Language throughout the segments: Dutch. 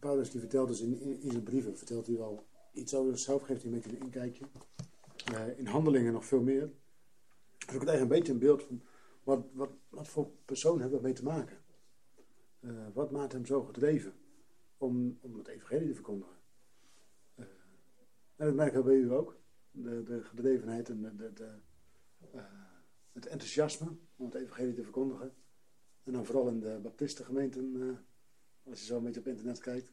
Paulus die vertelt dus in, in, in zijn brieven, vertelt hij wel iets over zichzelf, geeft hij een beetje een inkijkje. Eh, in handelingen nog veel meer. Dus ik het een beetje een beeld van wat, wat, wat voor persoon hebben we mee te maken. Eh, wat maakt hem zo gedreven om, om het evangelie te verkondigen. Eh, en dat merken we bij u ook. De, de gedrevenheid en de, de, het enthousiasme om het evangelie te verkondigen. En dan vooral in de baptistengemeenten, als je zo een beetje op internet kijkt.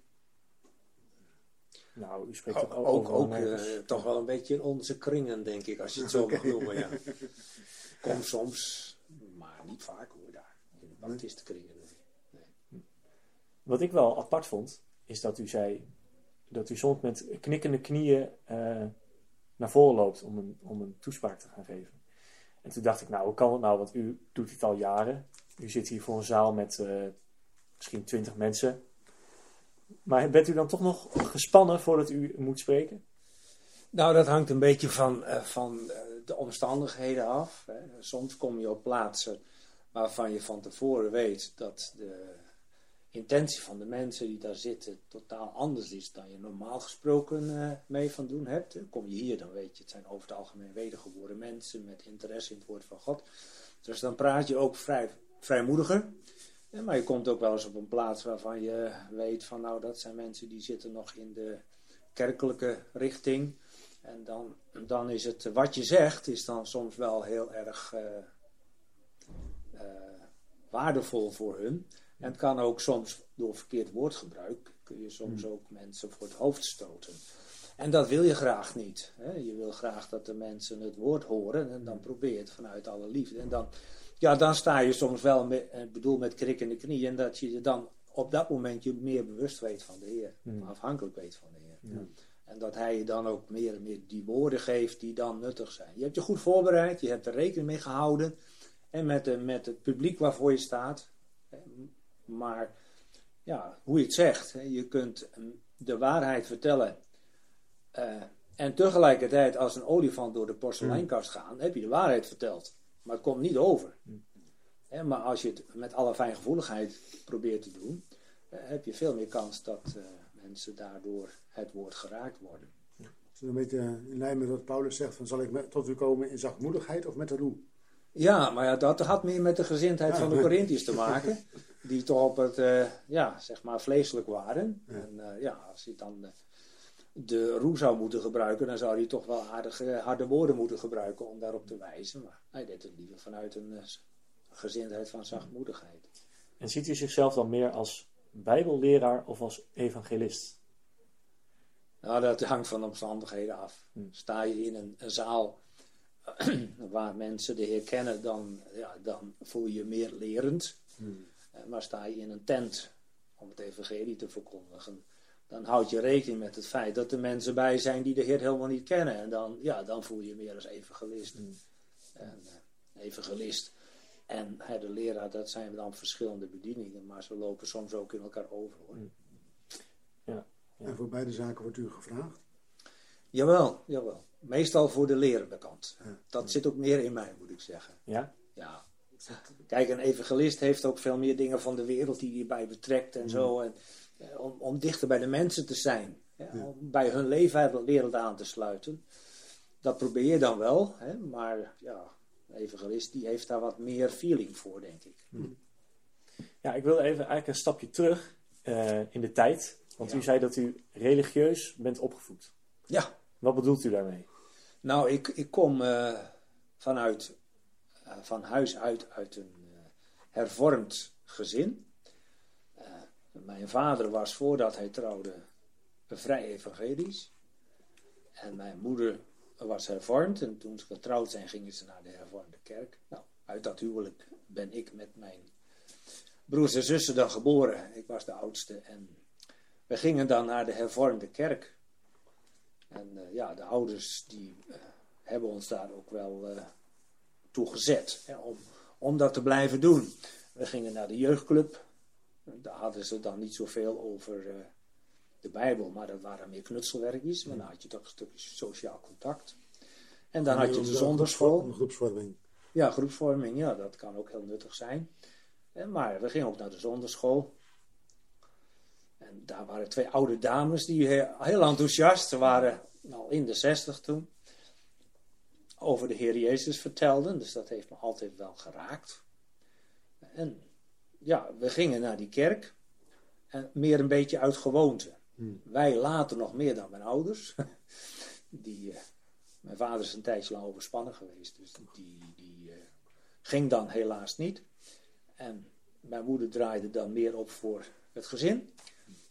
Nou, u spreekt Ook, toch ook, eh, toch wel een beetje in onze kringen, denk ik, als je het zo mag noemen. Ja. Kom soms, maar niet vaak hoor daar. In de baptistenkringen. nee. Wat ik wel apart vond, is dat u zei dat u soms met knikkende knieën eh, naar voren loopt om een, om een toespraak te gaan geven. En toen dacht ik, nou, hoe kan het nou? Want u doet dit al jaren. U zit hier voor een zaal met eh, misschien twintig mensen. Maar bent u dan toch nog gespannen voordat u moet spreken? Nou, dat hangt een beetje van, eh, van eh, de omstandigheden af. Soms kom je op plaatsen waarvan je van tevoren weet dat de intentie van de mensen die daar zitten totaal anders is dan je normaal gesproken eh, mee van doen hebt. Kom je hier, dan weet je, het zijn over het algemeen wedergeboren mensen met interesse in het woord van God. Dus dan praat je ook vrij, vrijmoediger. Ja, maar je komt ook wel eens op een plaats waarvan je weet van nou, dat zijn mensen die zitten nog in de kerkelijke richting. En dan, dan is het, wat je zegt, is dan soms wel heel erg eh, eh, waardevol voor hun. En het kan ook soms door verkeerd woordgebruik, kun je soms ook mensen voor het hoofd stoten. En dat wil je graag niet. Hè? Je wil graag dat de mensen het woord horen en dan probeer je het vanuit alle liefde. En dan, ja, dan sta je soms wel, met, ik bedoel met krikkende knieën, dat je dan op dat moment je meer bewust weet van de Heer. Afhankelijk weet van de Heer. En dat hij je dan ook meer en meer die woorden geeft die dan nuttig zijn. Je hebt je goed voorbereid, je hebt er rekening mee gehouden. En met, de, met het publiek waarvoor je staat. Maar ja, hoe je het zegt, je kunt de waarheid vertellen. eh, en tegelijkertijd als een olifant door de porseleinkast gaan, heb je de waarheid verteld. Maar het komt niet over. Hè, maar als je het met alle fijngevoeligheid probeert te doen, eh, heb je veel meer kans dat eh, mensen daardoor het woord geraakt worden. Is een beetje in lijn met wat Paulus zegt: van, zal ik met- tot u komen in zachtmoedigheid of met de roe? Ja, maar ja, dat had meer met de gezindheid van de Corinthiërs te maken. Die toch op het, eh, ja, zeg maar, vleeselijk waren. En ja, als hij dan de roe zou moeten gebruiken, dan zou hij toch wel aardige, harde woorden moeten gebruiken om daarop te wijzen. Maar hij deed het liever vanuit een eh, gezindheid van zachtmoedigheid. En ziet u zichzelf dan meer als bijbelleraar of als evangelist? Nou, dat hangt van de omstandigheden af. Sta je in een, een zaal waar mensen de Heer kennen, dan, ja, dan voel je je meer lerend. Eh, Maar sta je in een tent om het evangelie te verkondigen, dan houd je rekening met het feit dat er mensen bij zijn die de Heer helemaal niet kennen. En dan, ja, dan voel je je meer als evangelist. En, eh, evangelist en hè, de leraar, dat zijn dan verschillende bedieningen, maar ze lopen soms ook in elkaar over. Hoor. Ja. En voor beide zaken wordt u gevraagd. Jawel, jawel. Meestal voor de lerende kant. Dat zit ook meer in mij, moet ik zeggen. Ja? Ja. Kijk, een evangelist heeft ook veel meer dingen van de wereld die hij bij betrekt en zo. En, om, om dichter bij de mensen te zijn. Ja, Om bij hun leven wereld aan te sluiten. Dat probeer je dan wel. Hè? Maar ja, evangelist die heeft daar wat meer feeling voor, denk ik. Ja, ik wil even eigenlijk een stapje terug eh, in de tijd. Want Ja. u zei dat u religieus bent opgevoed. Ja, Wat bedoelt u daarmee? Nou, ik, ik kom eh, vanuit, eh, van huis uit uit een eh, hervormd gezin. Mijn vader was voordat hij trouwde vrij evangelisch. En mijn moeder was hervormd. En toen ze getrouwd zijn, gingen ze naar de hervormde kerk. Nou, uit dat huwelijk ben ik met mijn broers en zussen dan geboren. Ik was de oudste. En we gingen dan naar de hervormde kerk. En eh, ja, de ouders die eh, hebben ons daar ook wel eh toe gezet hè, om, om dat te blijven doen. We gingen naar de jeugdclub. Daar hadden ze dan niet zoveel over eh, de Bijbel, maar dat waren meer knutselwerkjes. Maar dan had je toch een stukje sociaal contact. En dan had je de zondagschool. Een groepsvorming. Ja, groepsvorming, ja, dat kan ook heel nuttig zijn. Eh, Maar we gingen ook naar de zondagschool. En daar waren twee oude dames die heel, heel enthousiast, waren al in de zestig toen, over de Heer Jezus vertelden. Dus dat heeft me altijd wel geraakt. En ja, we gingen naar die kerk. En meer een beetje uit gewoonte. Hmm. Wij later nog meer dan mijn ouders. Die, eh, mijn vader is een tijdje lang overspannen geweest. Dus die, die eh, ging dan helaas niet. En mijn moeder draaide dan meer op voor het gezin.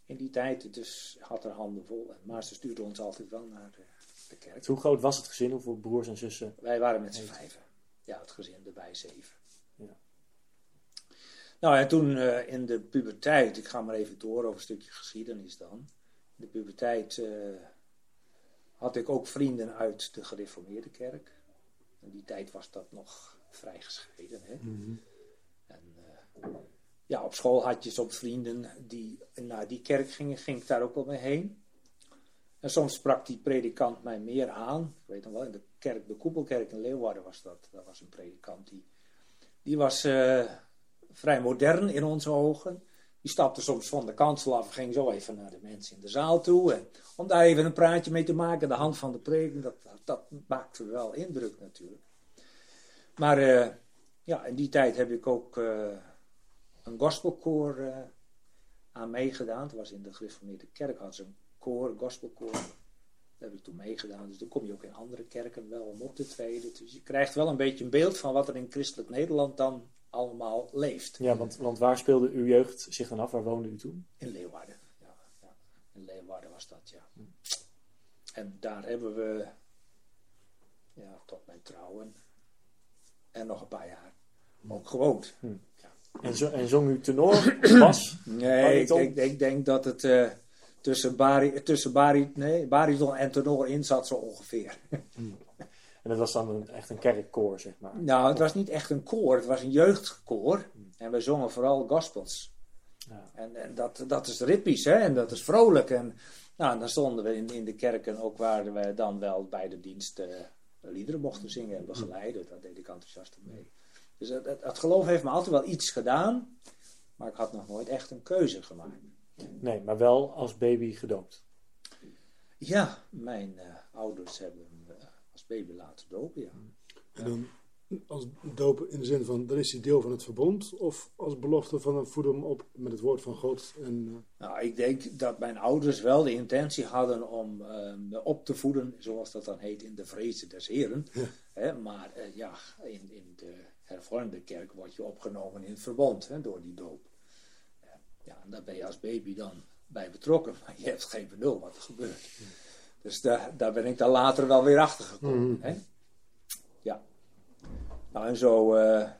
In die tijd, dus had haar handen vol. Maar ze stuurde ons altijd wel naar de, de kerk. Hoe groot was het gezin? Hoeveel broers en zussen? Wij waren met z'n vijven. Ja, het gezin erbij zeven. Nou, en toen eh, in de puberteit, ik ga maar even door over een stukje geschiedenis dan. In de puberteit eh, had ik ook vrienden uit de gereformeerde kerk. In die tijd was dat nog vrij gescheiden. Hè? Mhm. En eh, ja, op school had je soms vrienden die naar die kerk gingen, ging ik daar ook wel mee heen. En soms sprak die predikant mij meer aan. Ik weet nog wel, in de kerk, de Koepelkerk in Leeuwarden was dat. Dat was een predikant die, die was vrij modern in onze ogen. Die stapte soms van de kansel af en ging zo even naar de mensen in de zaal toe. En om daar even een praatje mee te maken, de hand van de preek, dat, dat, dat maakte wel indruk natuurlijk. Maar eh, ja, in die tijd heb ik ook eh, een gospelkoor eh, aan meegedaan. Het was in de gereformeerde kerk, had ze een koor, een gospelkoor. Daar heb ik toen meegedaan. Dus dan kom je ook in andere kerken wel om op te treden. Dus je krijgt wel een beetje een beeld van wat er in christelijk Nederland dan allemaal leeft. Ja, want, want waar speelde uw jeugd zich dan af? Waar woonde u toen? In Leeuwarden. Ja, ja. In Leeuwarden was dat, ja. En daar hebben we, ja, tot mijn trouwen en nog een paar jaar ook gewoond. En, zo, en zong u tenor, bas? Nee, ik, Bariton? ik, denk dat het eh, tussen, bari, tussen bari, nee, bariton en tenor in zat zo ongeveer. En dat was dan een, echt een kerkkoor, zeg maar. Nou, het was niet echt een koor, het was een jeugdkoor. En we zongen vooral gospels. Ja. En, en dat, dat is ritmisch, hè? En dat is vrolijk. En nou, dan stonden we in, in de kerken ook waar we dan wel bij de dienst eh, liederen mochten zingen en begeleiden. Dat deed ik enthousiast mee. Dus het, het, het geloof heeft me altijd wel iets gedaan. Maar ik had nog nooit echt een keuze gemaakt. Nee, maar wel als baby gedoopt. Ja, mijn eh, ouders hebben eh, als baby laten dopen, ja. En dan als doop in de zin van, dan is hij deel van het verbond. Of als belofte van een voeden hem op met het woord van God. En, eh, Nou, ik denk dat mijn ouders wel de intentie hadden om me op te voeden, zoals dat dan heet, in de vrezen des Heren. Hè, maar eh, ja, in, in de hervormde kerk word je opgenomen in het verbond hè, door die doop. Ja, ja, en daar ben je als baby dan bij betrokken, maar je hebt geen benul wat er gebeurt. Dus daar, daar ben ik dan later wel weer achter gekomen. Hè? Ja. Nou, en zo, eh,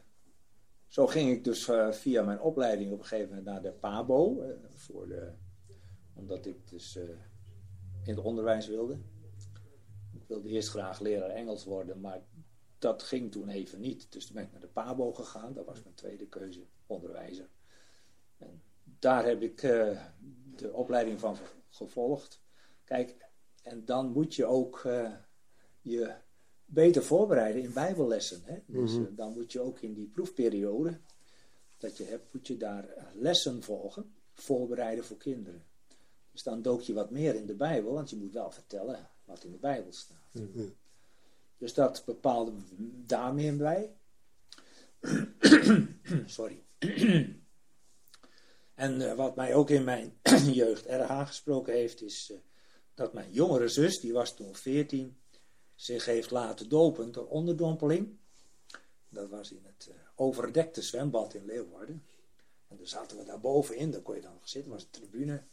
zo ging ik dus eh, via mijn opleiding op een gegeven moment naar de PABO. eh, voor de, omdat ik dus in het onderwijs wilde. Ik wilde eerst graag leraar Engels worden, maar dat ging toen even niet. Dus toen ben ik naar de PABO gegaan. Dat was mijn tweede keuze, onderwijzer. En daar heb ik de opleiding van gevolgd. Kijk, en dan moet je ook eh, je beter voorbereiden in bijbellessen. Hè? Dus eh, dan moet je ook in die proefperiode dat je hebt, moet je daar eh, lessen volgen, voorbereiden voor kinderen. Dus dan dook je wat meer in de Bijbel, want je moet wel vertellen wat in de Bijbel staat. Mhm. Dus dat bepaalde daar meer bij. Sorry. en wat mij ook in mijn jeugd erg aangesproken heeft, is dat mijn jongere zus, die was toen 14, zich heeft laten dopen door onderdompeling. Dat was in het eh, overdekte zwembad in Leeuwarden. En daar zaten we daar bovenin, daar kon je dan zitten, was een tribune.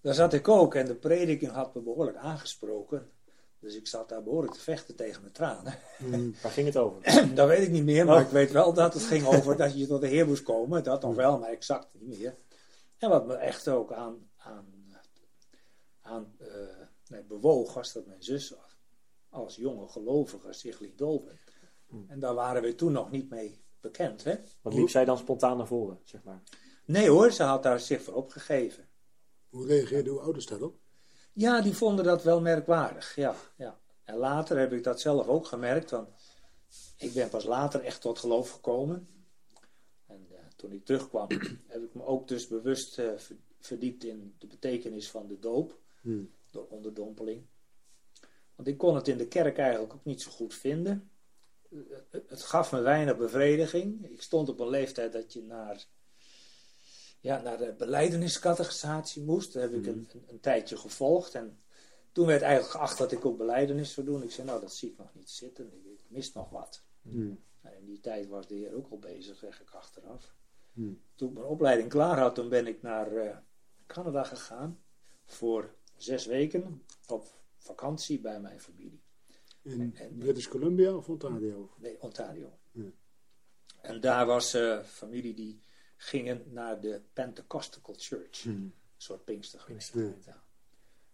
Daar zat ik ook en de prediking had me behoorlijk aangesproken. Dus ik zat daar behoorlijk te vechten tegen mijn tranen. Waar ging het over? dat weet ik niet meer, maar Oh. ik weet wel dat het ging over dat je tot de Heer moest komen. Dat nog wel, maar exact niet meer. En wat me echt ook aan, aan, aan nee, bewoog, was dat mijn zus als jonge gelovige zich liet dopen. En daar waren we toen nog niet mee bekend. Hè? Wat liep zij dan spontaan naar voren, zeg maar? Nee hoor, ze had daar zich voor opgegeven. hoe reageerden uw ouders daarop? Ja, die vonden dat wel merkwaardig. Ja, ja. En later heb ik dat zelf ook gemerkt, want ik ben pas later echt tot geloof gekomen. En eh, toen ik terugkwam, heb ik me ook dus bewust eh, ver- verdiept in de betekenis van de doop Hmm. Door onderdompeling. Want ik kon het in de kerk eigenlijk ook niet zo goed vinden. Het- gaf me weinig bevrediging. Ik stond op een leeftijd dat je naar, ja, naar de beleideniscategorisatie moest. Daar heb ik een, een, een tijdje gevolgd. En toen werd eigenlijk geacht dat ik ook beleidenis zou doen. Ik zei, nou, dat zie ik nog niet zitten. Ik, ik mis nog wat. Hmm. Nou, in die tijd was de Heer ook al bezig, zeg ik achteraf. Hmm. Toen ik mijn opleiding klaar had, toen ben ik naar eh, Canada gegaan. Voor zes weken op vakantie bij mijn familie. In En- British Columbia of Ontario? Nee, Ontario. Ja. En daar was eh familie die gingen naar de Pentecostal Church. Hmm. Een soort. Pinkstergemeente. Ja.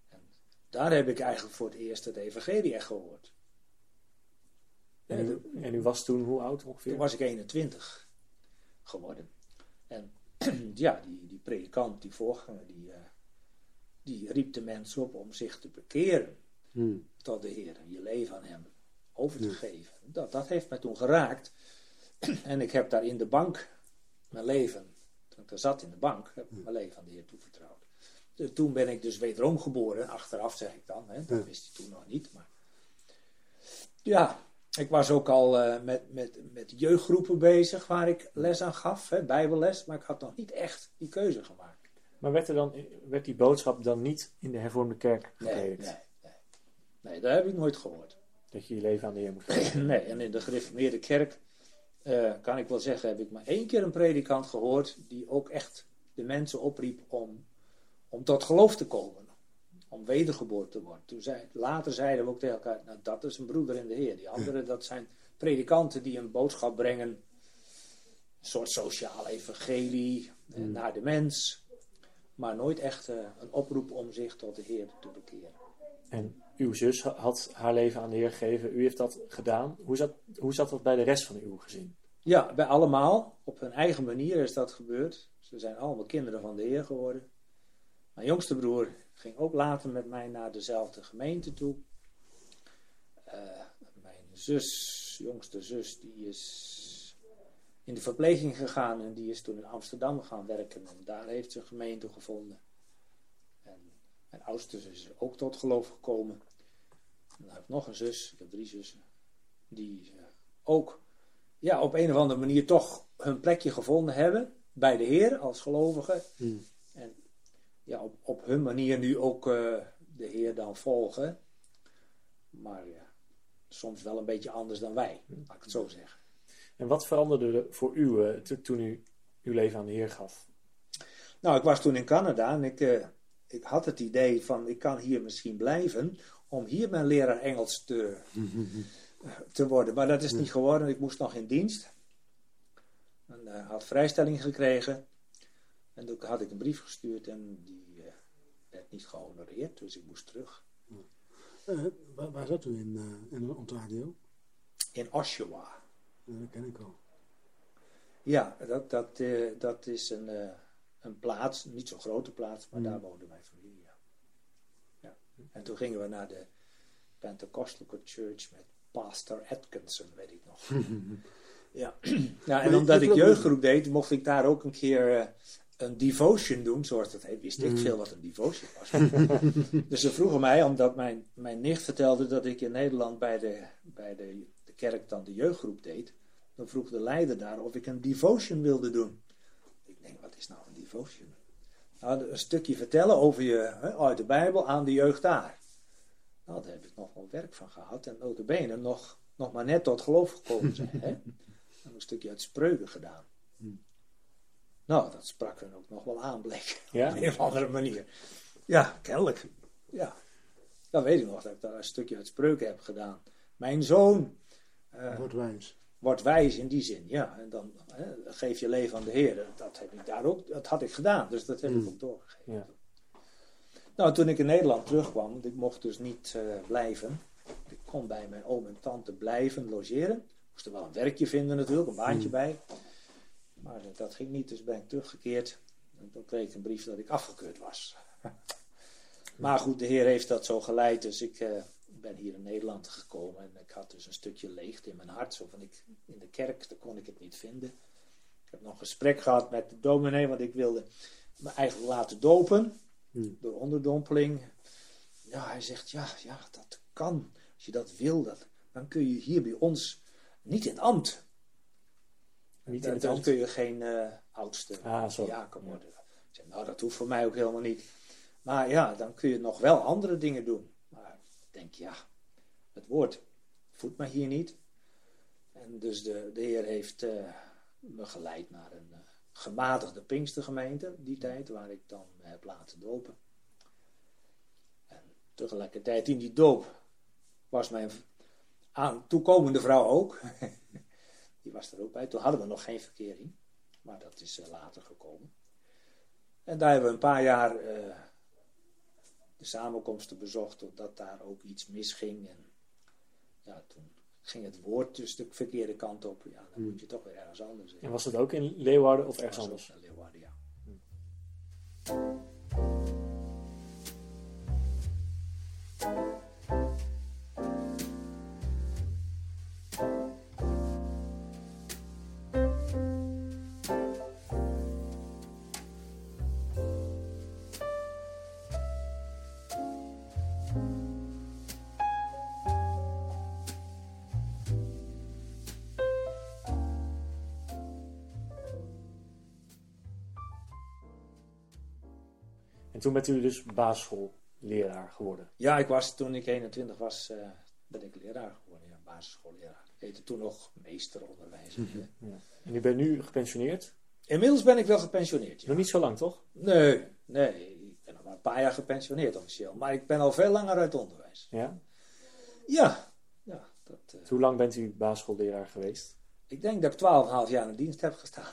En daar heb ik eigenlijk voor het eerst het evangelie echt gehoord. En u, en u was toen hoe oud ongeveer? Toen was ik 21 geworden. En ja, die, die predikant, die voorganger, die, eh, die riep de mensen op om zich te bekeren Hmm. tot de Heer. En je leven aan hem over te Ja. geven. Dat, dat heeft mij toen geraakt. en ik heb daar in de bank mijn leven, toen ik daar zat in de bank, heb ik mijn leven aan de Heer toevertrouwd. Toen ben ik dus wederom geboren. Achteraf zeg ik dan, hè, dat wist hij toen nog niet. Maar ja, ik was ook al eh, met, met, met jeugdgroepen bezig waar ik les aan gaf, hè, bijbelles. Maar ik had nog niet echt die keuze gemaakt. Maar werd, er dan, werd die boodschap dan niet in de hervormde kerk Nee, gepredikt? nee, nee. Nee, dat heb ik nooit gehoord. Dat je je leven aan de Heer moet geven? Nee, en in de gereformeerde kerk eh, kan ik wel zeggen, heb ik maar één keer een predikant gehoord die ook echt de mensen opriep om, om tot geloof te komen. Om wedergeboren te worden. Toen zei, later zeiden we ook tegen elkaar, nou dat is een broeder in de Heer. Die anderen, dat zijn predikanten die een boodschap brengen. Een soort sociaal evangelie eh, naar de mens. Maar nooit echt eh, een oproep om zich tot de Heer te bekeren. En uw zus ha- had haar leven aan de Heer gegeven. U heeft dat gedaan. Hoe zat, hoe zat dat bij de rest van uw gezin? Ja, bij allemaal. Op hun eigen manier is dat gebeurd. Ze zijn allemaal kinderen van de Heer geworden. Mijn jongste broer ging ook later met mij naar dezelfde gemeente toe. Eh, mijn zus, jongste zus, die is in de verpleging gegaan en die is toen in Amsterdam gaan werken. En daar heeft ze een gemeente gevonden. En mijn oudste zus is ook tot geloof gekomen. En dan heb ik nog een zus, ik heb drie zussen, die eh, ook ja, op een of andere manier toch hun plekje gevonden hebben bij de Heer als gelovigen. Hmm. En ja, op, op hun manier nu ook eh, de Heer dan volgen. Maar ja, soms wel een beetje anders dan wij, laat ik het zo zeggen. En wat veranderde er voor u eh, to- toen u uw leven aan de Heer gaf? Nou, ik was toen in Canada en ik, eh, ik had het idee van ik kan hier misschien blijven om hier mijn leraar Engels te, te worden. Maar dat is niet geworden. Ik moest nog in dienst. En eh, had vrijstelling gekregen. En toen had ik een brief gestuurd en die eh, werd niet gehonoreerd. Dus ik moest terug. Eh, waar, waar zat u in, eh, in Ontario? In Oshawa. Dat ken ik al. Ja, dat, dat, eh, dat is een, eh, een plaats, niet zo'n grote plaats, maar Mm. daar woonde mijn familie. Ja. Ja. En toen gingen we naar de Pentecostal Church met Pastor Atkinson, weet ik nog. ja. ja, en omdat ik je- jeugdgroep deed, mocht ik daar ook een keer eh, een devotion doen, zoals dat heet. Wist ik Mm. veel wat een devotion was. dus ze vroegen mij, omdat mijn, mijn nicht vertelde dat ik in Nederland bij de, bij de kerk dan de jeugdgroep deed. Dan vroeg de leider daar of ik een devotion wilde doen. Ik denk, wat is nou een devotion? Nou, een stukje vertellen over je uit de Bijbel aan de jeugd daar. Nou, daar heb ik nog wel werk van gehad. En notabene nog, nog maar net tot geloof gekomen zijn. Hè? En een stukje uit spreuken gedaan. Nou, dat sprak hun ook nog wel aan, bleek. Ja? Op een of andere manier. Ja, kennelijk. Ja. Dan weet ik nog dat ik daar een stukje uit spreuken heb gedaan. Mijn zoon eh, Wordt wijs. wordt wijs in die zin, ja. En dan hè, geef je leven aan de Heer. Dat, heb ik daar ook, dat had ik gedaan, dus dat heb ik Mm. ook doorgegeven. Ja. Nou, toen ik in Nederland terugkwam, want ik mocht dus niet eh, blijven. Ik kon bij mijn oom en tante blijven logeren. Moest er wel een werkje vinden natuurlijk, een baantje Mm. bij. Maar eh, dat ging niet, dus ben ik teruggekeerd. En toen kreeg ik een brief dat ik afgekeurd was. maar goed, de Heer heeft dat zo geleid, dus ik eh, ben hier in Nederland gekomen. En ik had dus een stukje leegte in mijn hart. Zo van ik, in de kerk, daar kon ik het niet vinden. Ik heb nog een gesprek gehad met de dominee, want ik wilde me eigenlijk laten dopen Hmm. door onderdompeling. Ja, hij zegt, ja, ja, dat kan. Als je dat wil, dat, dan kun je hier bij ons niet in ambt. Niet in Dan- kun je geen eh, oudste Ah, diaken worden. Ik zeg, nou, dat hoeft voor mij ook helemaal niet. Maar ja, dan kun je nog wel andere dingen doen. Denk, ja, het woord voedt me hier niet. En dus de, de Heer heeft eh, me geleid naar een eh, gematigde Pinkstergemeente, die tijd, waar ik dan heb laten dopen. En tegelijkertijd in die doop was mijn aan, toekomende vrouw ook. die was er ook bij. Toen hadden we nog geen verkering, maar dat is eh, later gekomen. En daar hebben we een paar jaar de samenkomsten bezocht, totdat daar ook iets misging. En ja, toen ging het woord dus de verkeerde kant op. Ja, dan moet je toch weer ergens anders heen. En was dat ook in Leeuwarden of ergens anders? Leeuwarden, ja. En toen bent u dus basisschoolleraar geworden. Ja, ik was toen ik 21 was, eh, ben ik leraar geworden, ja, basisschoolleraar. Ik heette toen nog meesteronderwijzer. hè. En u bent nu gepensioneerd? Inmiddels ben ik wel gepensioneerd. Ja. Nog niet zo lang, toch? Nee, nee, ik ben nog maar een paar jaar gepensioneerd officieel. Maar ik ben al veel langer uit onderwijs. Ja. Ja, ja dat, eh, Hoe lang bent u basisschoolleraar geweest? ik denk dat ik 12,5 jaar in dienst heb gestaan.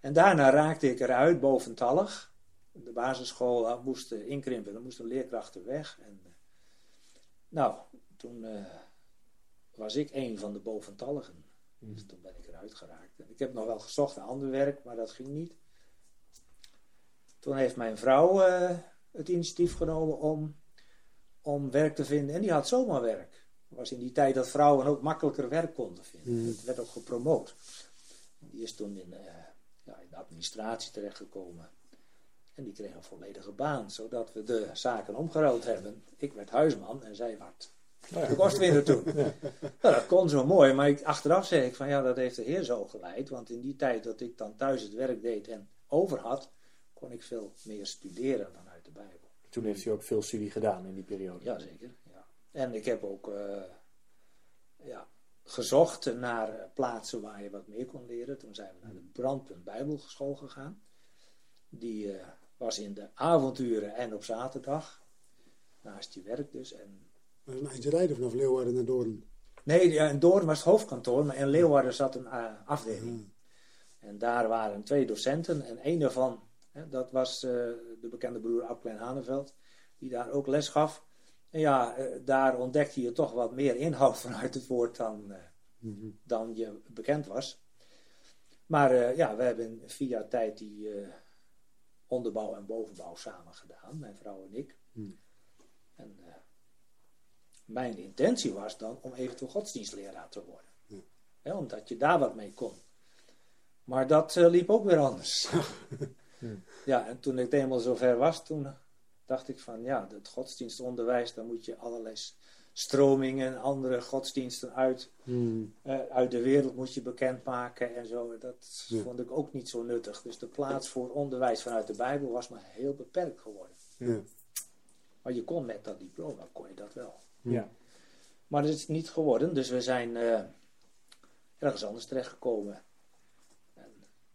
En daarna raakte ik eruit boventallig. De basisschool eh, moest eh, inkrimpen, er moesten leerkrachten weg. En, eh, nou, toen eh, was ik een van de boventalligen. Dus toen ben ik eruit geraakt. En ik heb nog wel gezocht naar ander werk, maar dat ging niet. Toen heeft mijn vrouw het initiatief genomen om, om werk te vinden. En die had zomaar werk. Het was in die tijd dat vrouwen ook makkelijker werk konden vinden. Mhm. Het werd ook gepromoot. Die is toen in, ja, in de administratie terechtgekomen. En die kreeg een volledige baan, zodat we de zaken omgeruild hebben. Ik werd huisman en zij werd de kostwinner toen. Nou, dat kon zo mooi, maar ik, achteraf zei ik van ja, dat heeft de Heer zo geleid. Want in die tijd dat ik dan thuis het werk deed en over had, kon ik veel meer studeren dan uit de Bijbel. Toen heeft u ook veel studie gedaan in die periode. Jazeker. Ja. En ik heb ook eh, ja, gezocht naar eh, plaatsen waar je wat meer kon leren. Toen zijn we naar de Brandpunt Bijbelschool gegaan. Die eh, was in de avonturen en op zaterdag. Naast je werk dus. En een eindje rijden vanaf Leeuwarden naar Doorn. Nee, ja, in Doorn was het hoofdkantoor, maar in Leeuwarden zat een eh, afdeling. En daar waren twee docenten en een daarvan, hè, dat was eh, de bekende broer Ab Klein Haneveld, die daar ook les gaf. En ja, eh, daar ontdekte je toch wat meer inhoud vanuit het woord dan, Mhm. dan je bekend was. Maar ja, we hebben jaar tijd die onderbouw en bovenbouw samen gedaan, mijn vrouw en ik. Hmm. En eh, mijn intentie was dan om eventueel godsdienstleraar te worden. Omdat je daar wat mee kon. Maar dat eh, liep ook weer anders. Hmm. Ja, en toen ik eenmaal zover was, toen dacht ik van ja, het godsdienstonderwijs, daar moet je allerlei stromingen, andere godsdiensten uit, Mhm. eh, uit de wereld moet je bekendmaken en zo. Dat Ja. vond ik ook niet zo nuttig. Dus de plaats voor onderwijs vanuit de Bijbel was maar heel beperkt geworden. Ja. Maar je kon met dat diploma, kon je dat wel. Ja. Maar dat is niet geworden, dus we zijn eh, ergens anders terechtgekomen. En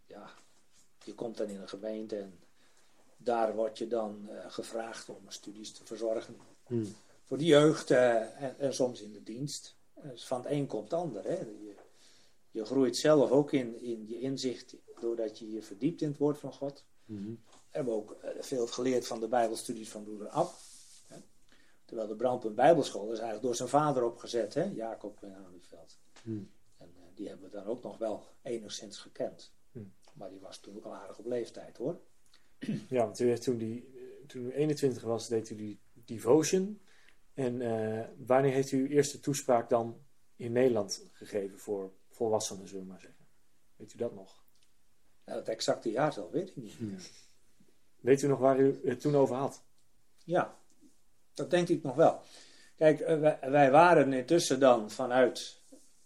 ja, je komt dan in een gemeente en daar word je dan eh, gevraagd om studies te verzorgen. Mhm. Voor de jeugd eh, en, en soms in de dienst. En dus van het een komt het ander. Hè. Je, je groeit zelf ook in, in je inzicht doordat je je verdiept in het woord van God. Mhm. We hebben ook eh, veel geleerd van de Bijbelstudies van broeder Ab. Hè. Terwijl de Brandpunt Bijbelschool is eigenlijk door zijn vader opgezet, hè? Jacob en Haneveld. Mhm. En eh, die hebben we dan ook nog wel enigszins gekend. Hmm. Maar die was toen ook al aardig op leeftijd hoor. Ja, want u heeft toen, die, toen u 21 was, deed u die devotion. En eh, wanneer heeft u uw eerste toespraak dan in Nederland gegeven voor volwassenen, zullen we maar zeggen? Weet u dat nog? Nou, het exacte jaartal weet ik niet meer. Weet u nog waar u het toen over had? Ja, dat denk ik nog wel. Kijk, eh, wij, wij waren intussen dan vanuit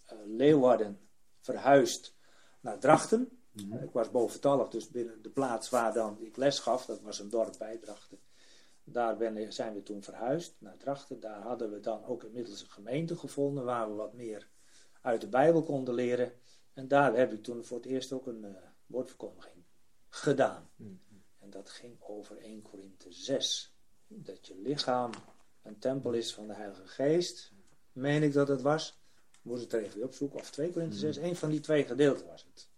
eh, Leeuwarden verhuisd naar Drachten. Ik was boventallig, dus binnen de plaats waar dan ik les gaf, dat was een dorp bij Drachten. Daar ben, zijn we toen verhuisd naar Drachten. Daar hadden we dan ook inmiddels een gemeente gevonden waar we wat meer uit de Bijbel konden leren. En daar heb ik toen voor het eerst ook een uh, woordverkondiging gedaan. En dat ging over 1 Korinthe 6. Dat je lichaam een tempel is van de Heilige Geest. Meen ik dat het was. Moest het er even opzoeken. Of 2 Korinthe 6. Een van die twee gedeelten was het.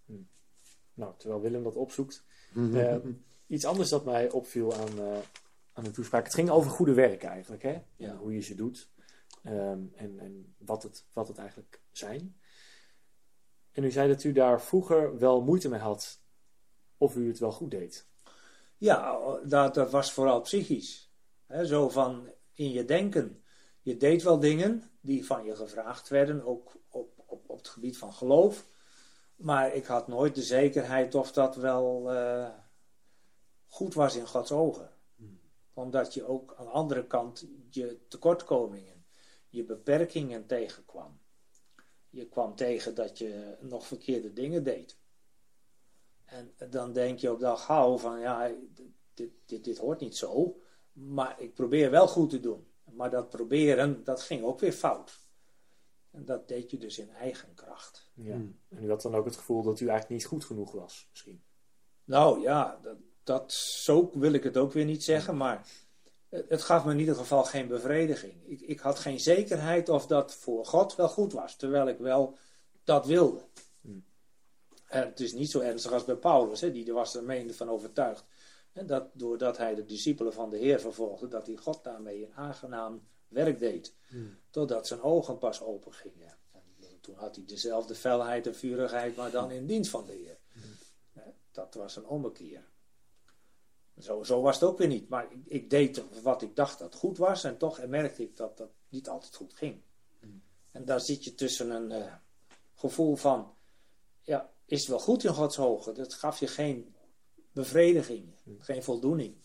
Nou, terwijl Willem dat opzoekt. Uh, iets anders dat mij opviel aan, uh, aan de toespraak. Het ging over goede werken eigenlijk. Hè? Ja. Hoe je ze doet. Um, en en wat, het, wat het eigenlijk zijn. En u zei dat u daar vroeger wel moeite mee had. Of u het wel goed deed. Ja, dat, dat was vooral psychisch. He, zo van in je denken. Je deed wel dingen die van je gevraagd werden. Ook op, op, op het gebied van geloof. Maar ik had nooit de zekerheid of dat wel uh, goed was in Gods ogen. Omdat je ook aan de andere kant je tekortkomingen, je beperkingen tegenkwam. Je kwam tegen dat je nog verkeerde dingen deed. En dan denk je op dag gauw van ja, dit, dit, dit hoort niet zo. Maar ik probeer wel goed te doen. Maar dat proberen, dat ging ook weer fout. En dat deed je dus in eigen kracht. Ja. En u had dan ook het gevoel dat u eigenlijk niet goed genoeg was, misschien? Nou ja, dat, dat, zo wil ik het ook weer niet zeggen, maar het, gaf me in ieder geval geen bevrediging. Ik, ik, had geen zekerheid of dat voor God wel goed was, terwijl ik wel dat wilde. Hmm. En het is niet zo ernstig als bij Paulus, hè, die er was er meende van overtuigd. En dat doordat hij de discipelen van de Heer vervolgde, dat hij God daarmee een aangenaam werk deed. Hmm. Totdat zijn ogen pas open gingen. En toen had hij dezelfde felheid en vurigheid, maar dan in dienst van de Heer. Hmm. Dat was een ommekeer. Zo, zo was het ook weer niet. Maar ik, ik, deed wat ik dacht dat goed was. En toch merkte ik dat dat niet altijd goed ging. Hmm. En daar zit je tussen een uh, gevoel van... Ja, is het wel goed in Gods ogen? Dat gaf je geen bevrediging. Geen voldoening.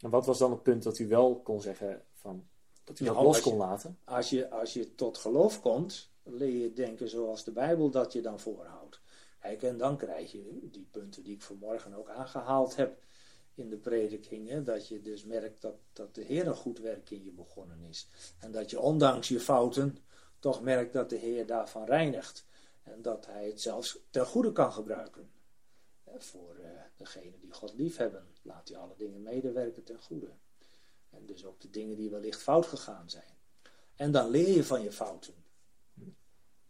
En wat was dan het punt dat u wel kon zeggen van... Dat u dat los je- kon laten? Als je, als je tot geloof komt, leer je denken zoals de Bijbel dat je dan voorhoudt. Kijk, en dan krijg je die punten die ik vanmorgen ook aangehaald heb in de prediking. Hè, dat je dus merkt dat, dat de Heer een goed werk in je begonnen is. En dat je ondanks je fouten toch merkt dat de Heer daarvan reinigt. En dat Hij het zelfs ten goede kan gebruiken. Voor eh degenen die God lief hebben, laat hij alle dingen medewerken ten goede. En dus ook de dingen die wellicht fout gegaan zijn. En dan leer je van je fouten.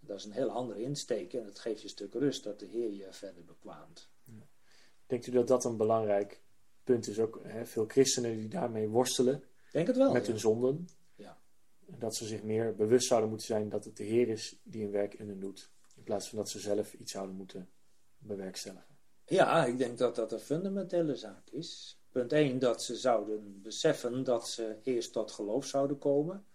Dat is een heel andere insteek en het geeft je een stuk rust dat de Heer je verder bekwaamt. Denkt u dat dat een belangrijk punt is? Ook hè, veel christenen die daarmee worstelen Denk het wel. met ja. hun zonden. Ja. En dat ze zich meer bewust zouden moeten zijn dat het de Heer is die een werk in hen doet. In plaats van dat ze zelf iets zouden moeten bewerkstelligen. Ja, ik denk dat dat een fundamentele zaak is. Punt 1, dat ze zouden beseffen dat ze eerst tot geloof zouden komen.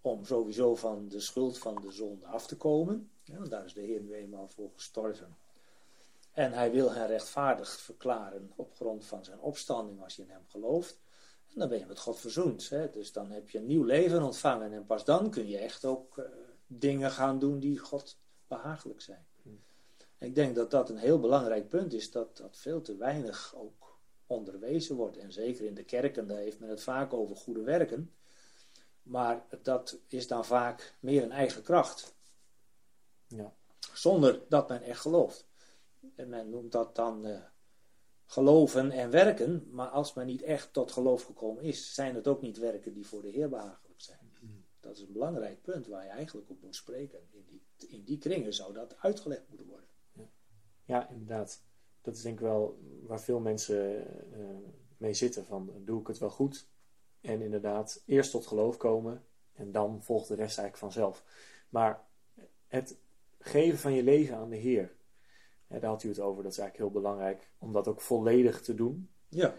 Om sowieso van de schuld van de zonde af te komen. Ja, want daar is de Heer nu eenmaal voor gestorven. En hij wil hen rechtvaardig verklaren op grond van zijn opstanding als je in hem gelooft. En dan ben je met God verzoend. Hè? Dus dan heb je een nieuw leven ontvangen. En pas dan kun je echt ook eh, dingen gaan doen die God behagelijk zijn. Ik denk dat dat een heel belangrijk punt is, dat dat veel te weinig ook onderwezen wordt. En zeker in de kerken, daar heeft men het vaak over goede werken. Maar dat is dan vaak meer een eigen kracht, Ja. zonder dat men echt gelooft. En men noemt dat dan eh, geloven en werken, maar als men niet echt tot geloof gekomen is, zijn het ook niet werken die voor de Heer behagelijk zijn. Dat is een belangrijk punt waar je eigenlijk op moet spreken. In die, in die kringen zou dat uitgelegd moeten worden. Ja, inderdaad. Dat is denk ik wel waar veel mensen eh, mee zitten. Van doe ik het wel goed? En inderdaad, eerst tot geloof komen en dan volgt de rest eigenlijk vanzelf. Maar het geven van je leven aan de Heer, hè, daar had u het over, dat is eigenlijk heel belangrijk om dat ook volledig te doen. Ja.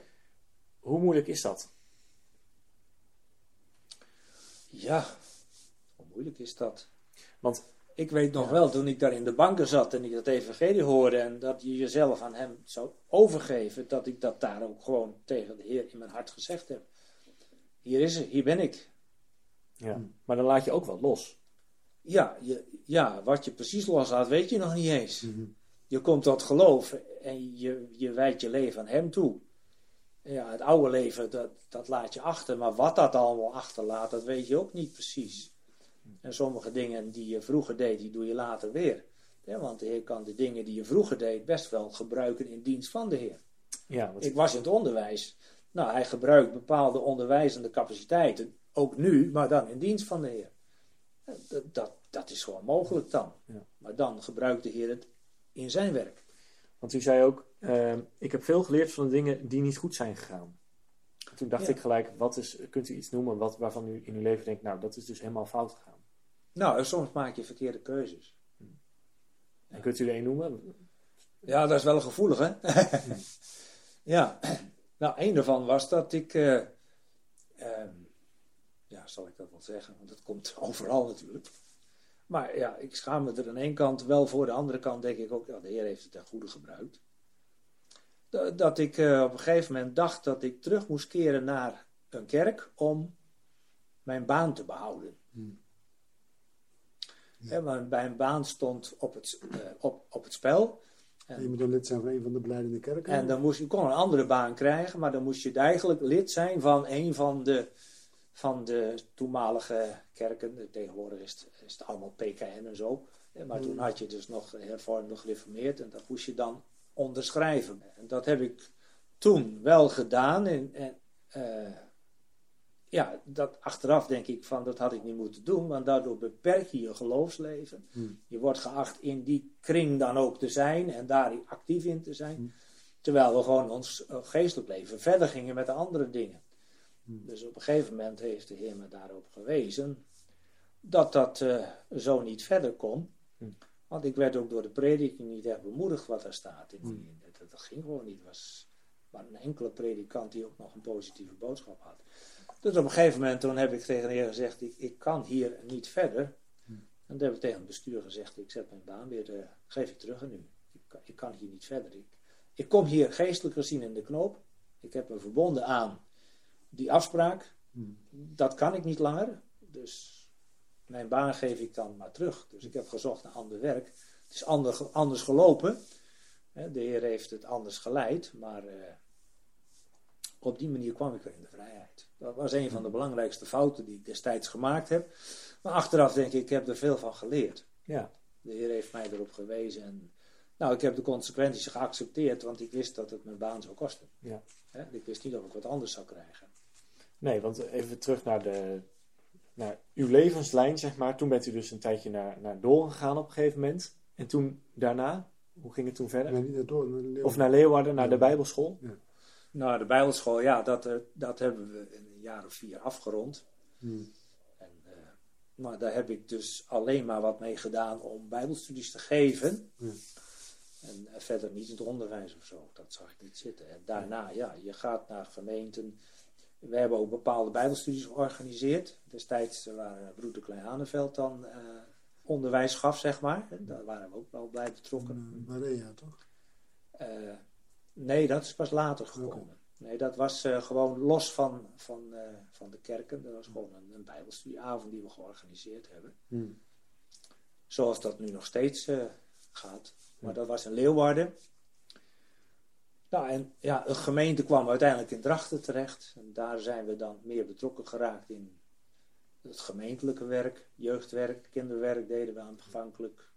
Hoe moeilijk is dat? Ja, hoe moeilijk is dat? Want ik weet nog wel, toen ik daar in de banken zat en ik dat evangelie hoorde en dat je jezelf aan hem zou overgeven, dat ik dat daar ook gewoon tegen de Heer in mijn hart gezegd heb. Hier is het, hier ben ik. Ja. Maar dan laat je ook wat los. Ja, je, ja, wat je precies loslaat, weet je nog niet eens. Je komt tot geloof en je, je wijdt je leven aan hem toe. Ja, het oude leven, dat, dat laat je achter. Maar wat dat allemaal achterlaat, dat weet je ook niet precies. En sommige dingen die je vroeger deed, die doe je later weer. Ja, want de Heer kan de dingen die je vroeger deed best wel gebruiken in dienst van de Heer. Ja, Ik was in het onderwijs. Nou, hij gebruikt bepaalde onderwijzende capaciteiten, ook nu, maar dan in dienst van de Heer. Dat, dat, dat is gewoon mogelijk dan. Ja. Maar dan gebruikt de Heer het in zijn werk. want u zei ook, ehm, ik heb veel geleerd van de dingen die niet goed zijn gegaan. Toen dacht Ja. ik gelijk, wat is, kunt u iets noemen wat, waarvan u in uw leven denkt, nou, dat is dus helemaal fout gegaan. Nou, soms maak je verkeerde keuzes. En kunt u er een noemen? Ja, dat is wel gevoelig, hè? ja. Nou, een daarvan was dat ik... eh, ehm, ja, zal ik dat wel zeggen? Want dat komt overal natuurlijk. Maar ja, ik schaam me er aan één kant wel voor. De andere kant denk ik ook, ja, de Heer heeft het ten goede gebruikt. Dat, dat ik eh, op een gegeven moment dacht dat ik terug moest keren naar een kerk om mijn baan te behouden. Hè, maar mijn baan stond op het, eh, op, op het spel. En je moet dan lid zijn van een van de beleidende kerken. En dan moest je kon een andere baan krijgen, maar dan moest je eigenlijk lid zijn van een van de, van de toenmalige kerken. Tegenwoordig is het, is het allemaal PKN en zo. Eh, Maar toen had je dus nog hervormd, gereformeerd en dat moest je dan onderschrijven. En dat heb ik toen wel gedaan. En, en eh, ja, dat achteraf denk ik van dat had ik niet moeten doen, want daardoor beperk je je geloofsleven. Je wordt geacht in die kring dan ook te zijn en daar actief in te zijn. Terwijl we gewoon ons eh, geestelijk leven verder gingen met de andere dingen. Dus op een gegeven moment heeft de Heer me daarop gewezen dat dat eh, zo niet verder kon. Want ik werd ook door de prediking niet echt bemoedigd wat er staat. In die, dat, dat ging gewoon niet. Het was maar een enkele predikant die ook nog een positieve boodschap had. Dus op een gegeven moment toen heb ik tegen de Heer gezegd, ik, ik kan hier niet verder. En toen heb ik tegen het bestuur gezegd, ik zet mijn baan weer, eh, geef ik terug aan u. Ik, kan- ik kan hier niet verder. Ik, ik kom hier geestelijk gezien in de knoop. Ik heb me verbonden aan die afspraak. Dat kan ik niet langer. Dus mijn baan geef ik dan maar terug. Dus ik heb gezocht naar ander werk. Het is ander, anders gelopen. De Heer heeft het anders geleid. Maar eh, op die manier kwam ik weer in de vrijheid. Dat was een van de belangrijkste fouten die ik destijds gemaakt heb. Maar achteraf denk ik, ik heb er veel van geleerd. Ja. De Heer heeft mij erop gewezen. En, nou, ik heb de consequenties geaccepteerd, want ik wist dat het mijn baan zou kosten. Ja. Ik wist niet of ik wat anders zou krijgen. Nee, want even terug naar, de, naar uw levenslijn, zeg maar. Toen bent u dus een tijdje naar, naar Doorn gegaan op een gegeven moment. En toen daarna, hoe ging het toen verder? Nee, niet naar door, naar Leeuwarden. Of naar Leeuwarden, naar de Bijbelschool? Nou, de Bijbelschool, ja, dat, eh, dat hebben we in een jaar of vier afgerond. Hmm. En, eh, maar daar heb ik dus alleen maar wat mee gedaan om Bijbelstudies te geven. Ja. En eh, verder niet in het onderwijs of zo. Dat zag ik niet zitten. En daarna, ja, je gaat naar gemeenten. We hebben ook bepaalde Bijbelstudies georganiseerd. Destijds waren Broeder Klein Haneveld dan eh, onderwijs gaf, zeg maar. Daar waren we ook wel bij betrokken. Maria, toch? Eh, nee, dat is pas later gekomen. Nee, dat was eh, gewoon los van, van, van de kerken. Dat was gewoon een, een bijbelstudieavond die we georganiseerd hebben. Hmm. Zoals dat nu nog steeds gaat. Maar dat was in Leeuwarden. Nou, en ja, een gemeente kwam uiteindelijk in Drachten terecht. En daar zijn we dan meer betrokken geraakt in het gemeentelijke werk, jeugdwerk, kinderwerk deden we aanvankelijk.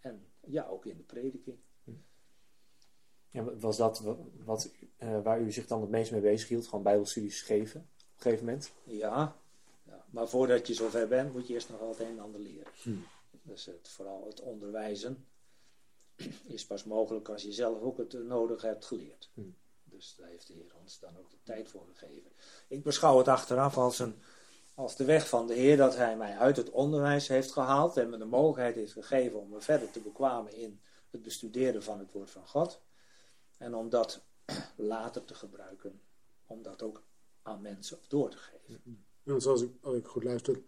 En ja, ook in de prediking. Ja, was dat wat, eh, waar u zich dan het meest mee bezig hield? Gewoon Bijbelstudies geven op een gegeven moment? Ja, ja, maar voordat je zover bent, moet je eerst nog het een en ander leren. Dus het, vooral het onderwijzen is pas mogelijk als je zelf ook het nodig hebt geleerd. Dus daar heeft de Heer ons dan ook de tijd voor gegeven. Ik beschouw het achteraf als, een, als de weg van de Heer dat Hij mij uit het onderwijs heeft gehaald en me de mogelijkheid heeft gegeven om me verder te bekwamen in het bestuderen van het woord van God. En om dat later te gebruiken, om dat ook aan mensen door te geven. Ja, want zoals ik, als ik goed luister,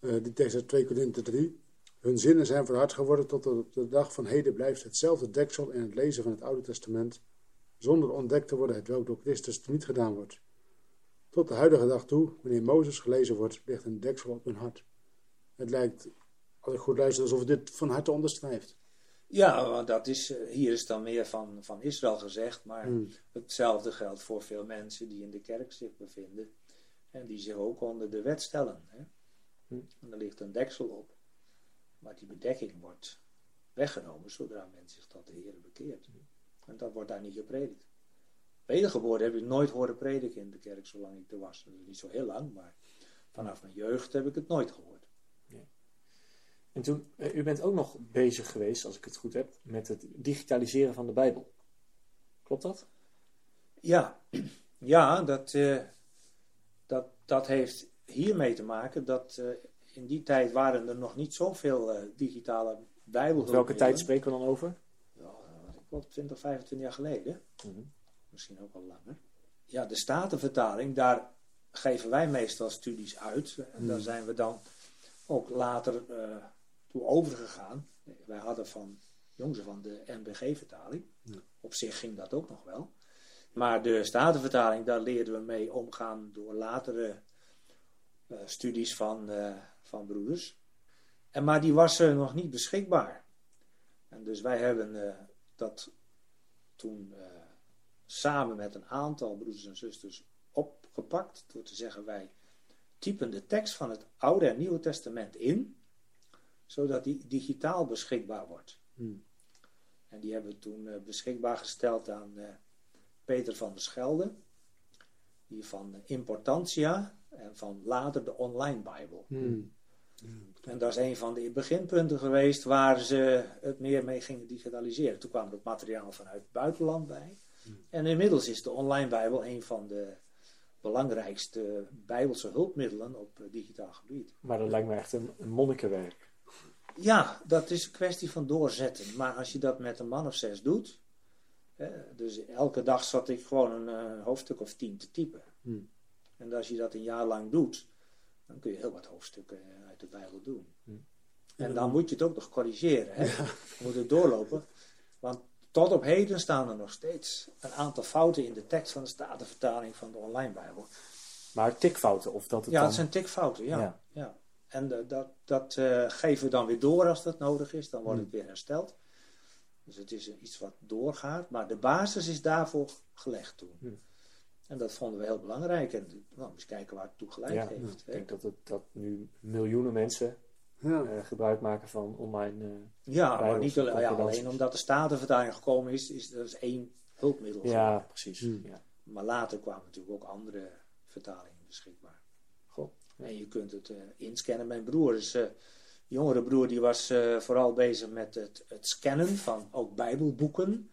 eh die tekst uit 2 Korinthe 3. Hun zinnen zijn verhard geworden tot op de dag van heden blijft hetzelfde deksel in het lezen van het Oude Testament, zonder ontdekt te worden hetwelk door Christus niet gedaan wordt. Tot de huidige dag toe, wanneer Mozes gelezen wordt, ligt een deksel op hun hart. Het lijkt, als ik goed luister, alsof het dit van harte onderstrijft. Ja, want dat is, eh, hier is dan meer van, van Israël gezegd, maar Hmm. hetzelfde geldt voor veel mensen die in de kerk zich bevinden en die zich ook onder de wet stellen. Hè? Hmm. En er ligt een deksel op, maar die bedekking wordt weggenomen zodra men zich tot de Heer bekeert. En dat wordt daar niet gepredikt. Wedergeboren heb ik nooit horen prediken in de kerk zolang ik er was. Dat is niet zo heel lang, maar vanaf mijn jeugd heb ik het nooit gehoord. En toen, eh, u bent ook nog bezig geweest, als ik het goed heb, met het digitaliseren van de Bijbel. Klopt dat? Ja, ja dat, eh, dat, dat heeft hiermee te maken dat eh, in die tijd waren er nog niet zoveel eh, digitale bijbelhulpmiddelen. Welke tijd spreken we dan over? Ja, wat ik wel 20, 25 jaar geleden. Mhm. Misschien ook al langer. Ja, de Statenvertaling, daar geven wij meestal studies uit. En daar zijn we dan ook later eh, toe overgegaan. Wij hadden van jongs van de NBG-vertaling. Op zich ging dat ook nog wel. Maar de Statenvertaling, daar leerden we mee omgaan door latere eh, studies van, eh, van broeders. En, maar die was eh, nog niet beschikbaar. En dus wij hebben eh, dat toen eh, samen met een aantal broeders en zusters opgepakt. Door te zeggen, wij typen de tekst van het Oude en Nieuwe Testament in. Zodat die digitaal beschikbaar wordt. Hmm. En die hebben we toen eh, beschikbaar gesteld aan Peter van der Schelde. Die van Importantia en van later de Online Bijbel. Hmm. En dat is een van de beginpunten geweest waar ze het meer mee gingen digitaliseren. Toen kwam er ook materiaal vanuit het buitenland bij. En inmiddels is de Online Bijbel een van de belangrijkste Bijbelse hulpmiddelen op eh, digitaal gebied. Maar dat lijkt me echt een, een monnikenwerk. Ja, dat is een kwestie van doorzetten. Maar als je dat met een man of zes doet. Hè, dus elke dag zat ik gewoon een eh, hoofdstuk of tien te typen. Hmm. En als je dat een jaar lang doet, dan kun je heel wat hoofdstukken eh, uit de Bijbel doen. Hmm. En dan moet je het ook nog corrigeren. Hè? Je moet het doorlopen. Want tot op heden staan er nog steeds een aantal fouten in de tekst van de Statenvertaling van de online Bijbel. Maar tikfouten, of dat het Ja, dan... het zijn tikfouten, ja. Ja. ja. En eh, dat, dat eh, geven we dan weer door als dat nodig is. Dan wordt Hmm. het weer hersteld. Dus het is iets wat doorgaat. Maar de basis is daarvoor gelegd toen. Hmm. En dat vonden we heel belangrijk. En nou, eens kijken waar het toe geleid Ja, heeft. Ik hè. denk dat, het, dat nu miljoenen mensen Ja. eh, gebruik maken van online... eh, Ja, maar niet alleen, ja, alleen omdat de Statenvertaling gekomen is, is er is één hulpmiddel. ja, precies. Hmm. Ja. Maar later kwamen natuurlijk ook andere vertalingen beschikbaar. Goh. En je kunt het eh, inscannen. Mijn broer is, eh, jongere broer, die was eh, vooral bezig met het, het scannen van ook bijbelboeken,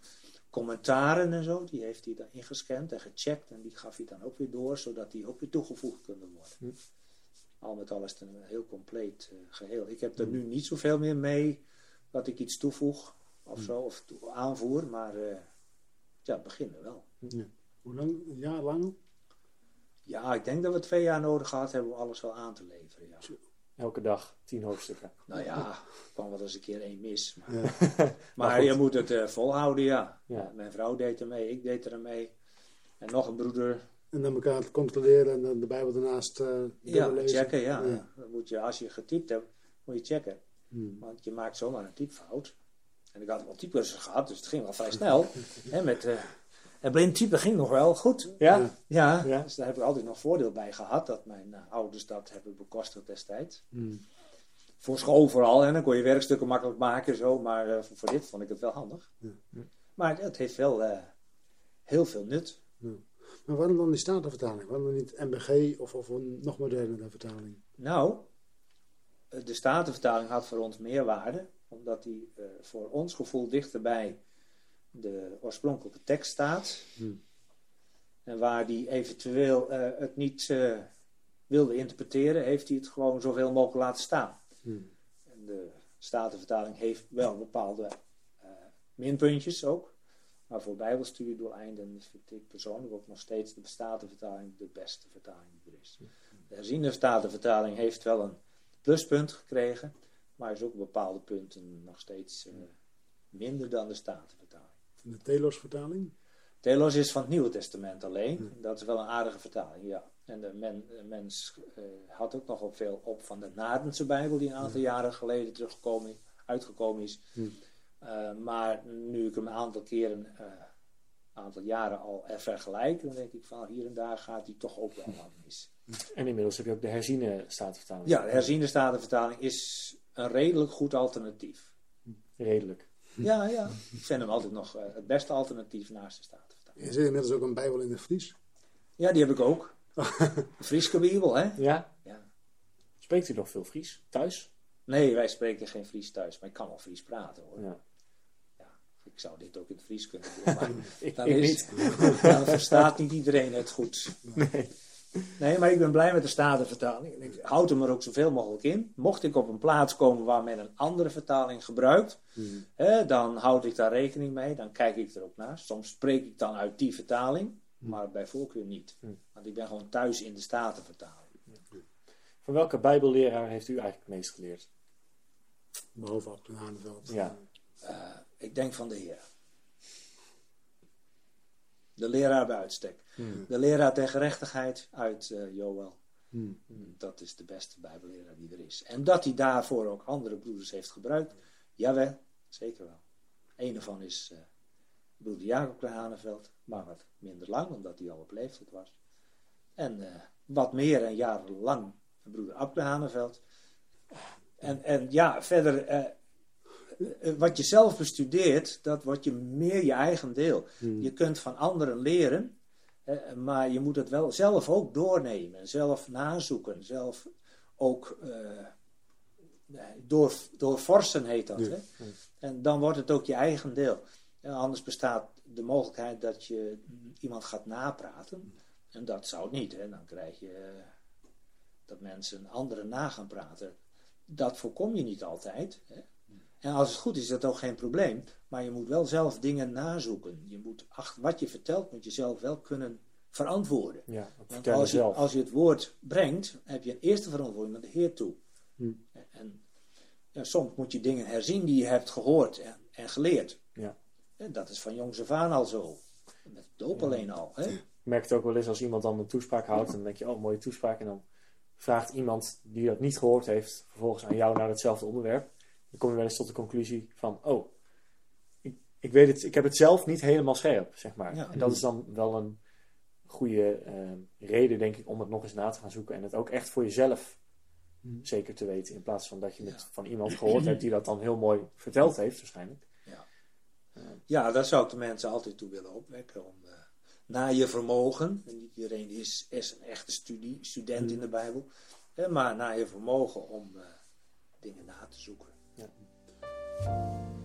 commentaren en zo. Die heeft hij dan ingescand en gecheckt en die gaf hij dan ook weer door, zodat die ook weer toegevoegd kunnen worden. Hm. Al met al is het een heel compleet eh, geheel. Ik heb er nu niet zoveel meer mee dat ik iets toevoeg of zo, of aanvoer, maar eh, ja, het begint er wel. Hoe lang? Een jaar lang? Ja, ik denk dat we twee jaar nodig gehad hebben om alles wel aan te leveren. Ja. Elke dag tien hoofdstukken. Nou ja, kwam wel eens een keer één mis. Maar, Ja. maar Maar je moet het eh, volhouden, ja. Ja. Mijn vrouw deed er mee, ik deed er mee. En nog een broeder. En dan elkaar te controleren en dan de Bijbel daarnaast eh Ja, doorlezen. checken, ja. Ja. Dan moet je, als je getypt hebt, moet je checken. Hmm. Want je maakt zomaar een typfout. En ik had wel typcursus gehad, dus het ging wel vrij snel. Hè, met, eh en blind typen ging nog wel goed. Ja? Ja. Dus daar heb ik altijd nog voordeel bij gehad. Dat mijn eh, ouders dat hebben bekostigd destijds. Hmm. voor school vooral. En dan kon je werkstukken makkelijk maken en zo. Maar eh, voor, voor dit vond ik het wel handig. Ja. Maar het heeft wel eh, heel veel nut. Maar waarom dan die Statenvertaling? Waarom dan niet MBG of, of een nog modernere vertaling? Nou, de Statenvertaling had voor ons meer waarde. Omdat die eh, voor ons gevoel dichter bij de oorspronkelijke tekst staat. Hmm. En waar die eventueel eh, het niet eh, wilde interpreteren, heeft hij het gewoon zoveel mogelijk laten staan. Hmm. En de Statenvertaling heeft wel bepaalde eh, minpuntjes ook. Maar voor bijbelstudiedoeleinden vind ik persoonlijk ook nog steeds de Statenvertaling de beste vertaling die er is. De herziende Statenvertaling heeft wel een pluspunt gekregen. maar is ook op bepaalde punten nog steeds minder dan de Statenvertaling. De Telos-vertaling? Telos is van het Nieuwe Testament alleen. Dat is wel een aardige vertaling, ja. En de men, de mens eh, had ook nogal veel op van de Nadense Bijbel, die een aantal jaren geleden teruggekomen, uitgekomen is. Hm. Uh, maar nu ik hem een aantal keren, uh, aantal jaren al vergelijk, dan denk ik van hier en daar gaat hij toch ook wel wat mis. En inmiddels heb je ook de herziene statenvertaling. Ja, de herziende statenvertaling is een redelijk goed alternatief. Redelijk. Ja, ja. Ik vind hem altijd nog uh, het beste alternatief naast de statenvertaling. Is er inmiddels ook een Bijbel in de Fries? Ja, die heb ik ook. De Frieske Bijbel, hè? Ja? Ja. Spreekt u nog veel Fries thuis? Nee, wij spreken geen Fries thuis, maar ik kan wel Fries praten hoor. Ja. Ik zou dit ook in het Fries kunnen doen, maar Ik, dan, ik is, niet. dan verstaat niet iedereen het goed. Nee. Nee, maar ik ben blij met de Statenvertaling. En ik houd hem er ook zoveel mogelijk in. Mocht ik op een plaats komen waar men een andere vertaling gebruikt, Hmm. hè, dan houd ik daar rekening mee. Dan kijk ik er ook naar. Soms spreek ik dan uit die vertaling, maar bij voorkeur niet. Hmm. Want ik ben gewoon thuis in de Statenvertaling. Van welke bijbelleraar heeft u eigenlijk het meest geleerd? Behalve op de Haneveld. Ja. Eh, ik denk van de Heer. De leraar bij uitstek. Hmm. De leraar der gerechtigheid uit Joël. Hmm. Dat is de beste bijbelleraar die er is. En dat hij daarvoor ook andere broeders heeft gebruikt, jawel, zeker wel. Een ervan is eh, broeder Jacob Haneveld, maar wat minder lang, omdat hij al op leeftijd was. En eh, wat meer en jarenlang broeder Abde Haneveld. En, en ja, verder, eh, wat je zelf bestudeert, dat wordt je meer je eigen deel. Hmm. Je kunt van anderen leren, maar je moet het wel zelf ook doornemen, zelf nazoeken, zelf ook eh, nee, door, doorforsen heet dat. Ja. Hè? En dan wordt het ook je eigen deel. En anders bestaat de mogelijkheid dat je iemand gaat napraten. En dat zou niet. Hè? Dan krijg je eh, dat mensen anderen na gaan praten. Dat voorkom je niet altijd. Hè? En als het goed is, is dat ook geen probleem. Maar je moet wel zelf dingen nazoeken. Je moet, ach, wat je vertelt, moet je zelf wel kunnen verantwoorden. Ja, Want als je, als je het woord brengt, heb je een eerste verantwoording naar de Heer toe. Hm. En ja, soms moet je dingen herzien die je hebt gehoord en, en geleerd. Ja. En dat is van jongs af aan al zo. Met doop alleen al. Hè? Ik merk het ook wel eens als iemand dan een toespraak houdt. Dan denk je, oh, mooie toespraak. En dan vraagt iemand die dat niet gehoord heeft, vervolgens aan jou naar hetzelfde onderwerp. Dan kom je wel eens tot de conclusie van, oh, ik, ik weet het, ik heb het zelf niet helemaal scherp, zeg maar. Ja. En dat is dan wel een goede eh, reden, denk ik, om het nog eens na te gaan zoeken. En het ook echt voor jezelf Hmm. zeker te weten. In plaats van dat je het Ja. van iemand gehoord hebt die dat dan heel mooi verteld heeft, waarschijnlijk. Ja, daar zou ik de mensen altijd toe willen opwekken. Om, eh, naar je vermogen. En niet iedereen is, is een echte studie, student in de Bijbel. Hè, maar naar je vermogen om eh, dingen na te zoeken. U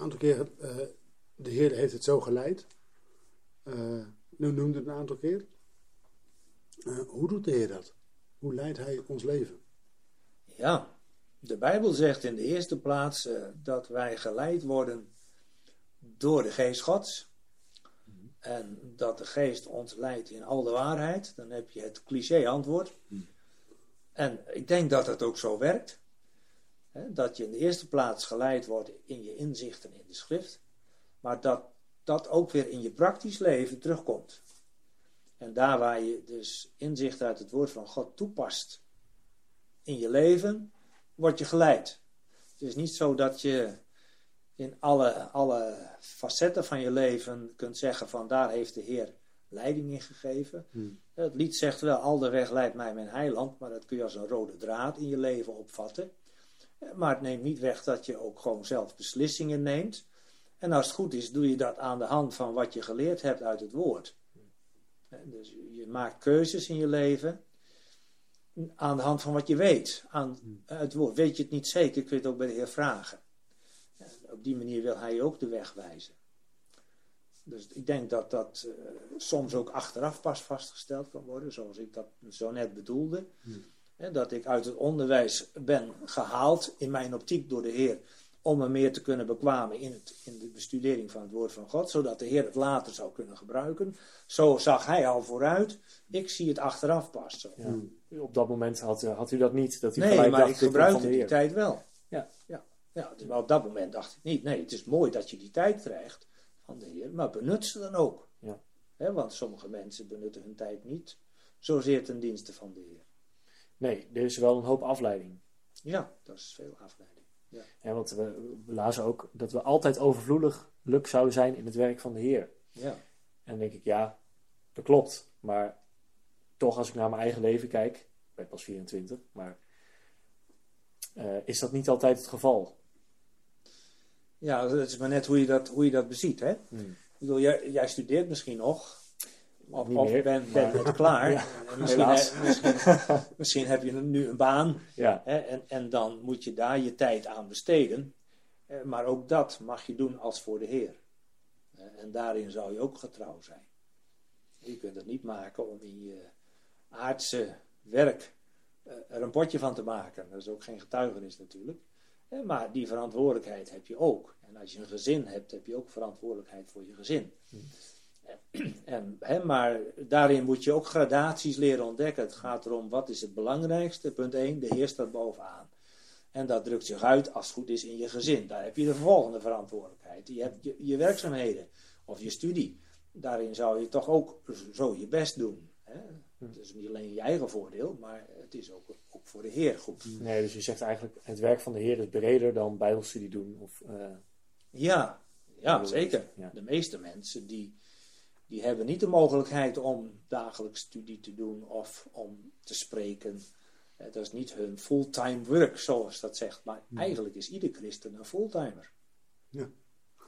een aantal keer, eh, de Heer heeft het zo geleid. Eh u noemde het een aantal keer. Eh, hoe doet de Heer dat? Hoe leidt Hij ons leven? Ja, de Bijbel zegt in de eerste plaats dat wij geleid worden door de geest Gods. En dat de geest ons leidt in al de waarheid. Dan heb je het cliché antwoord. En ik denk dat het ook zo werkt. Dat je in de eerste plaats geleid wordt in je inzichten in de schrift. Maar dat dat ook weer in je praktisch leven terugkomt. En daar waar je dus inzicht uit het woord van God toepast in je leven, word je geleid. Het is niet zo dat je in alle, alle facetten van je leven kunt zeggen van daar heeft de Heer leiding in gegeven. Hmm. Het lied zegt wel, al de weg leidt mij mijn heiland, maar dat kun je als een rode draad in je leven opvatten. Maar het neemt niet weg dat je ook gewoon zelf beslissingen neemt. En als het goed is, doe je dat aan de hand van wat je geleerd hebt uit het woord. Dus je maakt keuzes in je leven. aan de hand van wat je weet, aan het woord. Weet je het niet zeker, kun je het ook bij de Heer vragen. En op die manier wil hij ook de weg wijzen. Dus ik denk dat dat eh, soms ook achteraf pas vastgesteld kan worden, zoals ik dat zo net bedoelde. Hè, dat ik uit het onderwijs ben gehaald, in mijn optiek door de Heer, om me meer te kunnen bekwamen in, het, in de bestudering van het woord van God, zodat de Heer het later zou kunnen gebruiken. Zo zag hij al vooruit. Ik zie het achteraf pas. Zo. Ja. Op dat moment had, eh, had u dat niet. Dat u Nee, gelijk maar dacht, ik gebruikte die tijd wel. Ja. Ja, ja, dus- maar op dat moment dacht ik niet. Nee, het is mooi dat je die tijd krijgt van de Heer, maar benut ze dan ook. Ja. Want sommige mensen benutten hun tijd niet zozeer ten dienste van de Heer. Nee, er is wel een hoop afleiding. Ja, dat is veel afleiding. Ja, want we, we lazen ook dat we altijd overvloedig zouden zijn in het werk van de Heer. Ja, En dan denk ik, ja, dat klopt. Maar toch, als ik naar mijn eigen leven kijk, ik ben pas 24, maar eh, is dat niet altijd het geval? ja dat is maar net hoe je dat, hoe je dat beziet. Hè? Hmm. Ik bedoel, jij, jij studeert misschien nog. Of, Niet of meer, ben, ben net klaar. Ja, misschien, he- misschien, misschien heb je nu een baan. Ja, Hè, en, en dan moet je daar je tijd aan besteden. Eh, Maar ook dat mag je doen als voor de Heer. Eh, En daarin zou je ook getrouw zijn. Je kunt het niet maken om in je aardse werk eh, er een potje van te maken. Dat is ook geen getuigenis natuurlijk. Maar die verantwoordelijkheid heb je ook. En als je een gezin hebt, heb je ook verantwoordelijkheid voor je gezin. En, hè, maar daarin moet je ook gradaties leren ontdekken. Het gaat erom wat is het belangrijkste. Punt 1, de Heer staat bovenaan. En dat drukt zich uit als het goed is in je gezin. Daar heb je de volgende verantwoordelijkheid. Je hebt je, je werkzaamheden of je studie. Daarin zou je toch ook zo je best doen. Hè? Het is niet alleen je eigen voordeel, maar het is ook, ook voor de Heer goed. nee, dus je zegt eigenlijk, het werk van de Heer is breder dan bijbelstudie doen. Of, eh, Ja, ja zeker. Ja. De meeste mensen die, die hebben niet de mogelijkheid om dagelijks studie te doen of om te spreken. Eh, Dat is niet hun fulltime work, zoals dat zegt. Maar eigenlijk is ieder christen een fulltimer. Ja.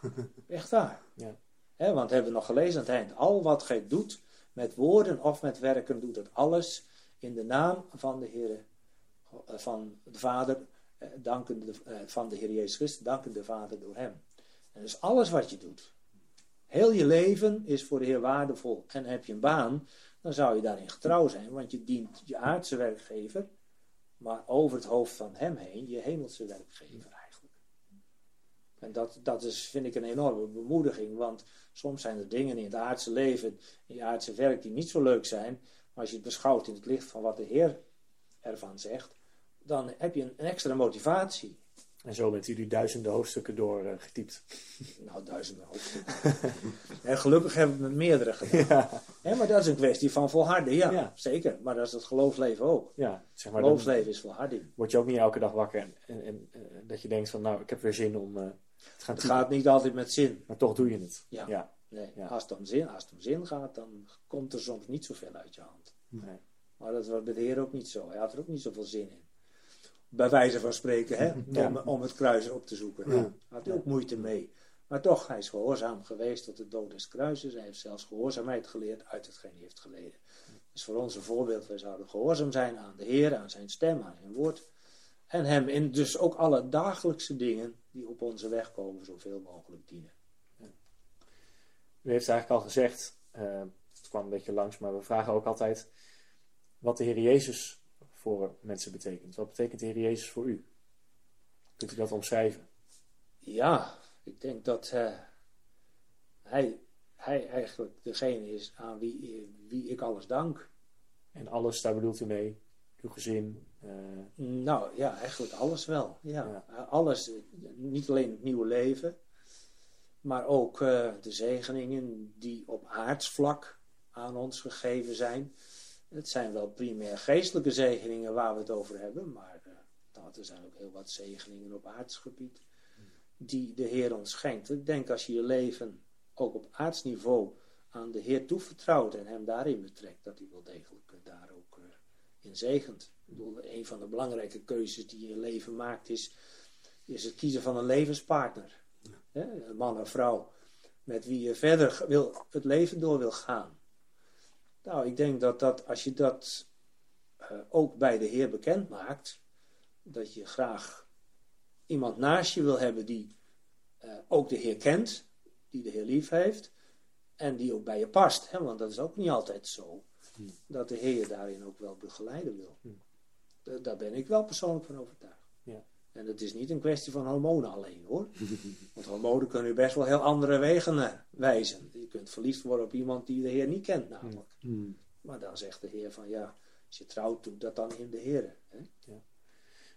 Echt waar. Ja. Hè, want hebben we nog gelezen aan het eind. Al wat gij doet, met woorden of met werken, doet het alles in de naam van de Heer, eh, van de Vader, eh, dankende, de- van de Heer Jezus Christus, dankende de Vader door hem. En dus alles wat je doet, heel je leven is voor de Heer waardevol. En heb je een baan, dan zou je daarin getrouw zijn, want je dient je aardse werkgever, maar over het hoofd van hem heen je hemelse werkgever eigenlijk. En dat, dat is, vind ik een enorme bemoediging, want soms zijn er dingen in het aardse leven, in je aardse werk, die niet zo leuk zijn. Maar als je het beschouwt in het licht van wat de Heer ervan zegt, dan heb je een, een extra motivatie. En zo bent u die duizenden hoofdstukken doorgetypt. Nou, duizenden hoofdstukken. en gelukkig hebben we het met meerdere gedaan. Hè, maar dat is een kwestie van volharden, ja, Ja. zeker. Maar dat is het geloofsleven ook. ja, zeg maar, Geloofsleven is volharding. word je ook niet elke dag wakker en, en, en, eh, dat je denkt van, nou, ik heb weer zin om eh, te gaan Het gaat niet altijd met zin. Maar toch doe je het. Ja. ja. Nee, Ja. als, het om zin als het om zin gaat, dan komt er soms niet zoveel uit je hand. Nee. Maar dat was bij de Heer ook niet zo. Hij had er ook niet zoveel zin in. Bij wijze van spreken, hè? Ja. Om, om het kruis op te zoeken. Ja. Daar had hij ook moeite mee. Maar toch, hij is gehoorzaam geweest tot de dood des kruises. Hij heeft zelfs gehoorzaamheid geleerd uit hetgeen hij heeft geleden. Dus voor ons een voorbeeld, wij zouden gehoorzaam zijn aan de Heer, aan zijn stem, aan zijn woord. En hem in dus ook alle dagelijkse dingen die op onze weg komen, zoveel mogelijk dienen. U heeft eigenlijk al gezegd, eh, het kwam een beetje langs, maar we vragen ook altijd wat de Heer Jezus voor mensen betekent. Wat betekent de Heer Jezus voor u? Kunt u dat omschrijven? Ja, ik denk dat eh, hij, hij eigenlijk degene is aan wie, wie ik alles dank. En alles, daar bedoelt u mee? Uw gezin? eh, Nou ja, eigenlijk alles wel. Ja. Ja. Alles, eh, niet alleen het nieuwe leven, maar ook eh, de zegeningen die op aardsvlak aan ons gegeven zijn. Het zijn wel primair geestelijke zegeningen waar we het over hebben, maar nou, er zijn ook heel wat zegeningen op aardsgebied die de Heer ons schenkt. Ik denk als je je leven ook op aardsniveau aan de Heer toevertrouwt en hem daarin betrekt, dat hij wel degelijk eh, daar ook eh, in zegent. Ik bedoel, een van de belangrijke keuzes die je in je leven maakt is, is het kiezen van een levenspartner. Hè, Een man of vrouw met wie je verder wil, het leven door wil gaan. Nou, ik denk dat, dat als je dat eh, ook bij de Heer bekend maakt dat je graag iemand naast je wil hebben die eh, ook de Heer kent, die de Heer lief heeft en die ook bij je past. Hè? Want dat is ook niet altijd zo dat de Heer je daarin ook wel begeleiden wil. Da- Daar ben ik wel persoonlijk van overtuigd. Ja. En het is niet een kwestie van hormonen alleen hoor. Want hormonen kunnen je best wel heel andere wegen eh, wijzen. Je kunt verliefd worden op iemand die de Heer niet kent namelijk. Hmm. Maar dan zegt de Heer van ja, als je trouwt, doe dat dan in de Heer. Hè?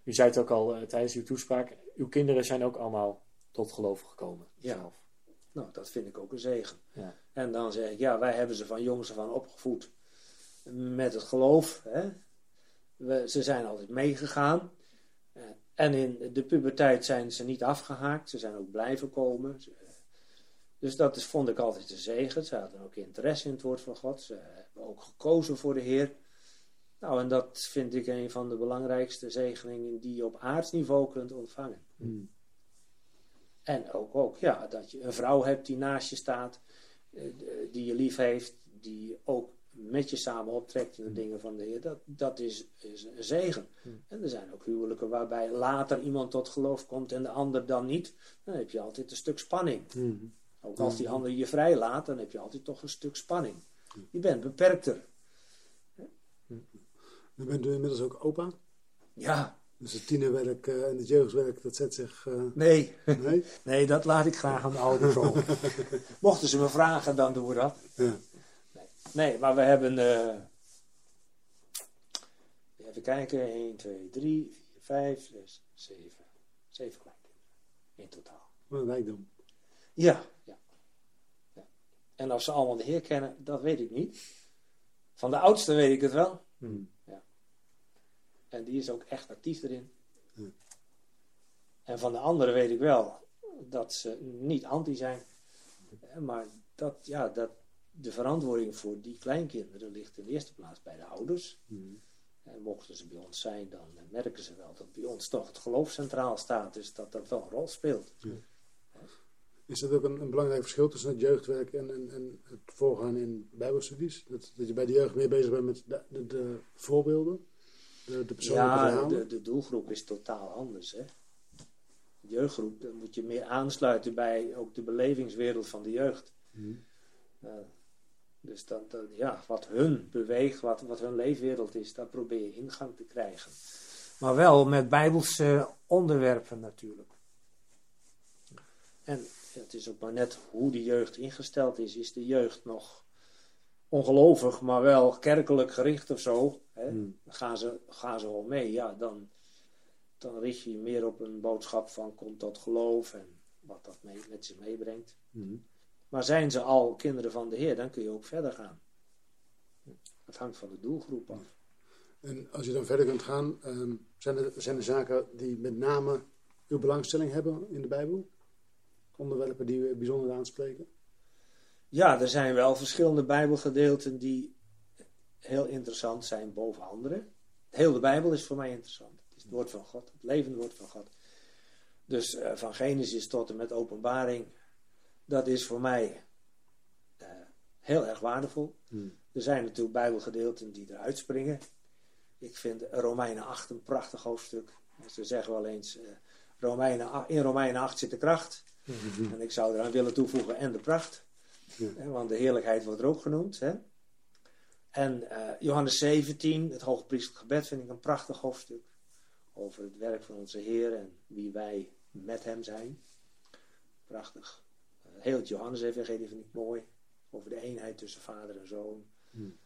U zei het ook al eh, tijdens uw toespraak. Uw kinderen zijn ook allemaal tot geloof gekomen. Ja. zelf. Nou, dat vind ik ook een zegen. Ja. En dan zeg ik, ja, wij hebben ze van jongs af aan opgevoed met het geloof. Hè? We, ze zijn altijd meegegaan. Eh, en in de puberteit zijn ze niet afgehaakt. Ze zijn ook blijven komen. Ze- Dus dat is, vond ik altijd een zegen. Ze hadden ook interesse in het woord van God. Ze hebben ook gekozen voor de Heer. Nou, en dat vind ik een van de belangrijkste zegeningen die je op aardsniveau kunt ontvangen. Hmm. En ook, ook ja, dat je een vrouw hebt die naast je staat, eh, die je lief heeft, die ook met je samen optrekt in de dingen van de Heer. Dat, dat is, is een zegen. En er zijn ook huwelijken waarbij later iemand tot geloof komt en de ander dan niet. Dan heb je altijd een stuk spanning. Hmm. Ook als die ander je vrij laat, dan heb je altijd toch een stuk spanning. Je bent beperkter. Nu bent u inmiddels ook opa. Ja, Dus het tienerwerk eh, en het jeugdwerk, dat zet zich... eh, nee. nee? Nee, dat laat ik graag aan de ouders over. Mochten ze me vragen, dan doen we dat. Ja. Nee, maar we hebben. eh, even kijken: 1, 2, 3, 4, 5, 6, 7. 7 kleinkinderen in totaal. Wat een rijkdom. Ja, ja, ja. En of ze allemaal de Heer kennen, dat weet ik niet. Van de oudste weet ik het wel. Hmm. En die is ook echt actief erin. Ja. En van de anderen weet ik wel dat ze niet anti zijn. Eh, Maar dat, ja, dat de verantwoording voor die kleinkinderen ligt in de eerste plaats bij de ouders. Hmm. En mochten ze bij ons zijn, dan eh, merken ze wel dat bij ons toch het geloof centraal staat. Dus dat dat wel een rol speelt. Is dat ook een, een belangrijk verschil tussen het jeugdwerk en, en, en het voorgaan in bijbelstudies? Dat, dat je bij de jeugd meer bezig bent met de, de, de voorbeelden? De, de persoonlijke Ja, verhalen? de, de doelgroep is totaal anders. Hè? De jeugdgroep, dan moet je meer aansluiten bij ook de belevingswereld van de jeugd. Eh, dus dat, dat, ja, wat hun beweegt, wat, wat hun leefwereld is, daar probeer je ingang te krijgen. Maar wel met bijbelse onderwerpen natuurlijk. En het is ook maar net hoe de jeugd ingesteld is. Is de jeugd nog ongelovig, maar wel kerkelijk gericht of zo? Hè? Hmm. Gaan, ze, gaan ze wel mee? Ja, dan, dan richt je je meer op een boodschap van komt tot geloof en wat dat mee, met zich meebrengt. Hmm. Maar zijn ze al kinderen van de Heer, dan kun je ook verder gaan. Het hangt van de doelgroep af. En als je dan verder kunt gaan, ehm, zijn, er, zijn er zaken die met name uw belangstelling hebben in de Bijbel? Onderwerpen die u bijzonder aanspreken? Ja, er zijn wel verschillende Bijbelgedeelten die heel interessant zijn boven andere. Heel de Bijbel is voor mij interessant. Het is het woord van God, het levende woord van God. Dus eh, van Genesis tot en met Openbaring, dat is voor mij eh, heel erg waardevol. Hmm. Er zijn natuurlijk Bijbelgedeelten die eruit springen. Ik vind Romeinen 8 een prachtig hoofdstuk. Ze zeggen wel eens, eh, Romeinen, in Romeinen 8 zit de kracht. En ik zou eraan willen toevoegen en de pracht. Ja. Hè, want de heerlijkheid wordt er ook genoemd. Hè? En eh, Johannes 17, het hoogpriestelijk gebed, vind ik een prachtig hoofdstuk. Over het werk van onze Heer en wie wij met hem zijn. Prachtig. Eh, heel het Johannes-evangelie vind ik mooi. Over de eenheid tussen vader en zoon. Hmm.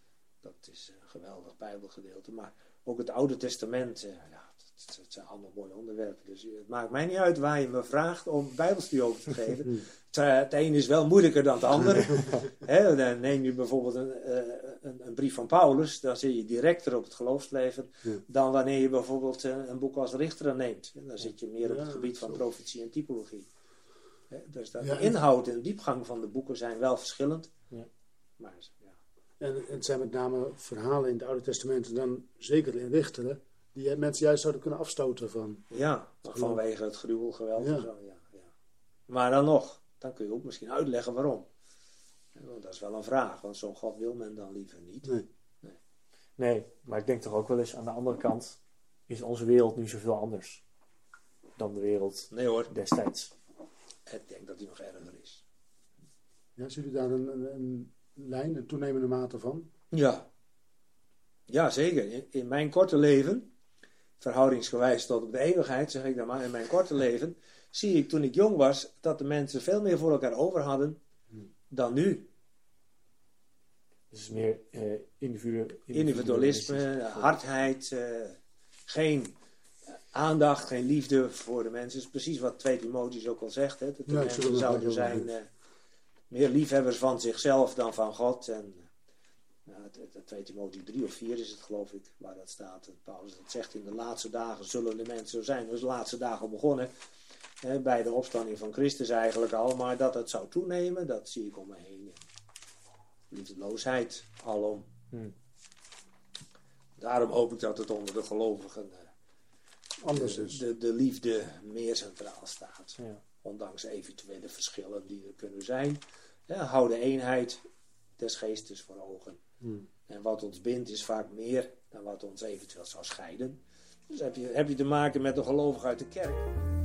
Dat is een geweldig bijbelgedeelte. Maar ook het Oude Testament, eh, ja, dat zijn allemaal mooie onderwerpen. Dus het maakt mij niet uit waar je me vraagt om bijbelstudie over te geven. Het, eh, het een is wel moeilijker dan het ander. Dan neem je bijvoorbeeld een, eh, een, een brief van Paulus, dan zit je directer op het geloofsleven Ja. dan wanneer je bijvoorbeeld eh, een boek als Richter neemt. Dan zit je meer op het gebied van profetie en typologie. Hè, dus dat Ja, de inhoud en de diepgang van de boeken zijn wel verschillend. Ja. Maar ja, En het zijn met name verhalen in het Oude Testament, en dan zeker in Richteren, die mensen juist zouden kunnen afstoten van. Ja, vanwege het gruwel, geweld Ja. en zo. Ja, ja. Maar dan nog, dan kun je ook misschien uitleggen waarom. Want dat is wel een vraag, want zo'n God wil men dan liever niet. Nee. Nee, maar ik denk toch ook wel eens aan de andere kant is onze wereld nu zoveel anders dan de wereld Nee hoor, destijds. Ik denk dat die nog erger is. Ja, ziet u daar een, een, een lijn, een toenemende mate van? Ja, ja zeker. In, in mijn korte leven, verhoudingsgewijs tot op de eeuwigheid, zeg ik dan maar, in mijn korte leven, zie ik toen ik jong was dat de mensen veel meer voor elkaar over hadden dan nu. Dus meer eh, individu Individualisme, hardheid, eh, geen aandacht, geen liefde voor de mensen. Dat is precies wat 2 Timotheus ook al zegt. Hè? Dat de mensen zouden zijn eh, meer liefhebbers van zichzelf dan van God. En, het 2 Timotheus 3 of 4 is het geloof ik, waar dat staat. Paulus dat zegt in de laatste dagen zullen de mensen zo zijn. Dus de laatste dagen al begonnen. Hè, bij de opstanding van Christus eigenlijk al. Maar dat het zou toenemen, dat zie ik om me heen. Liefdeloosheid alom. Hmm. Daarom hoop ik dat het onder de gelovigen eh, Anders de, is. de, de liefde meer centraal staat. Ja. Ondanks eventuele verschillen die er kunnen zijn. Ja, hou de eenheid des geestes voor ogen. Hmm. En wat ons bindt is vaak meer dan wat ons eventueel zou scheiden. Dus heb je, heb je te maken met een gelovige uit de kerk.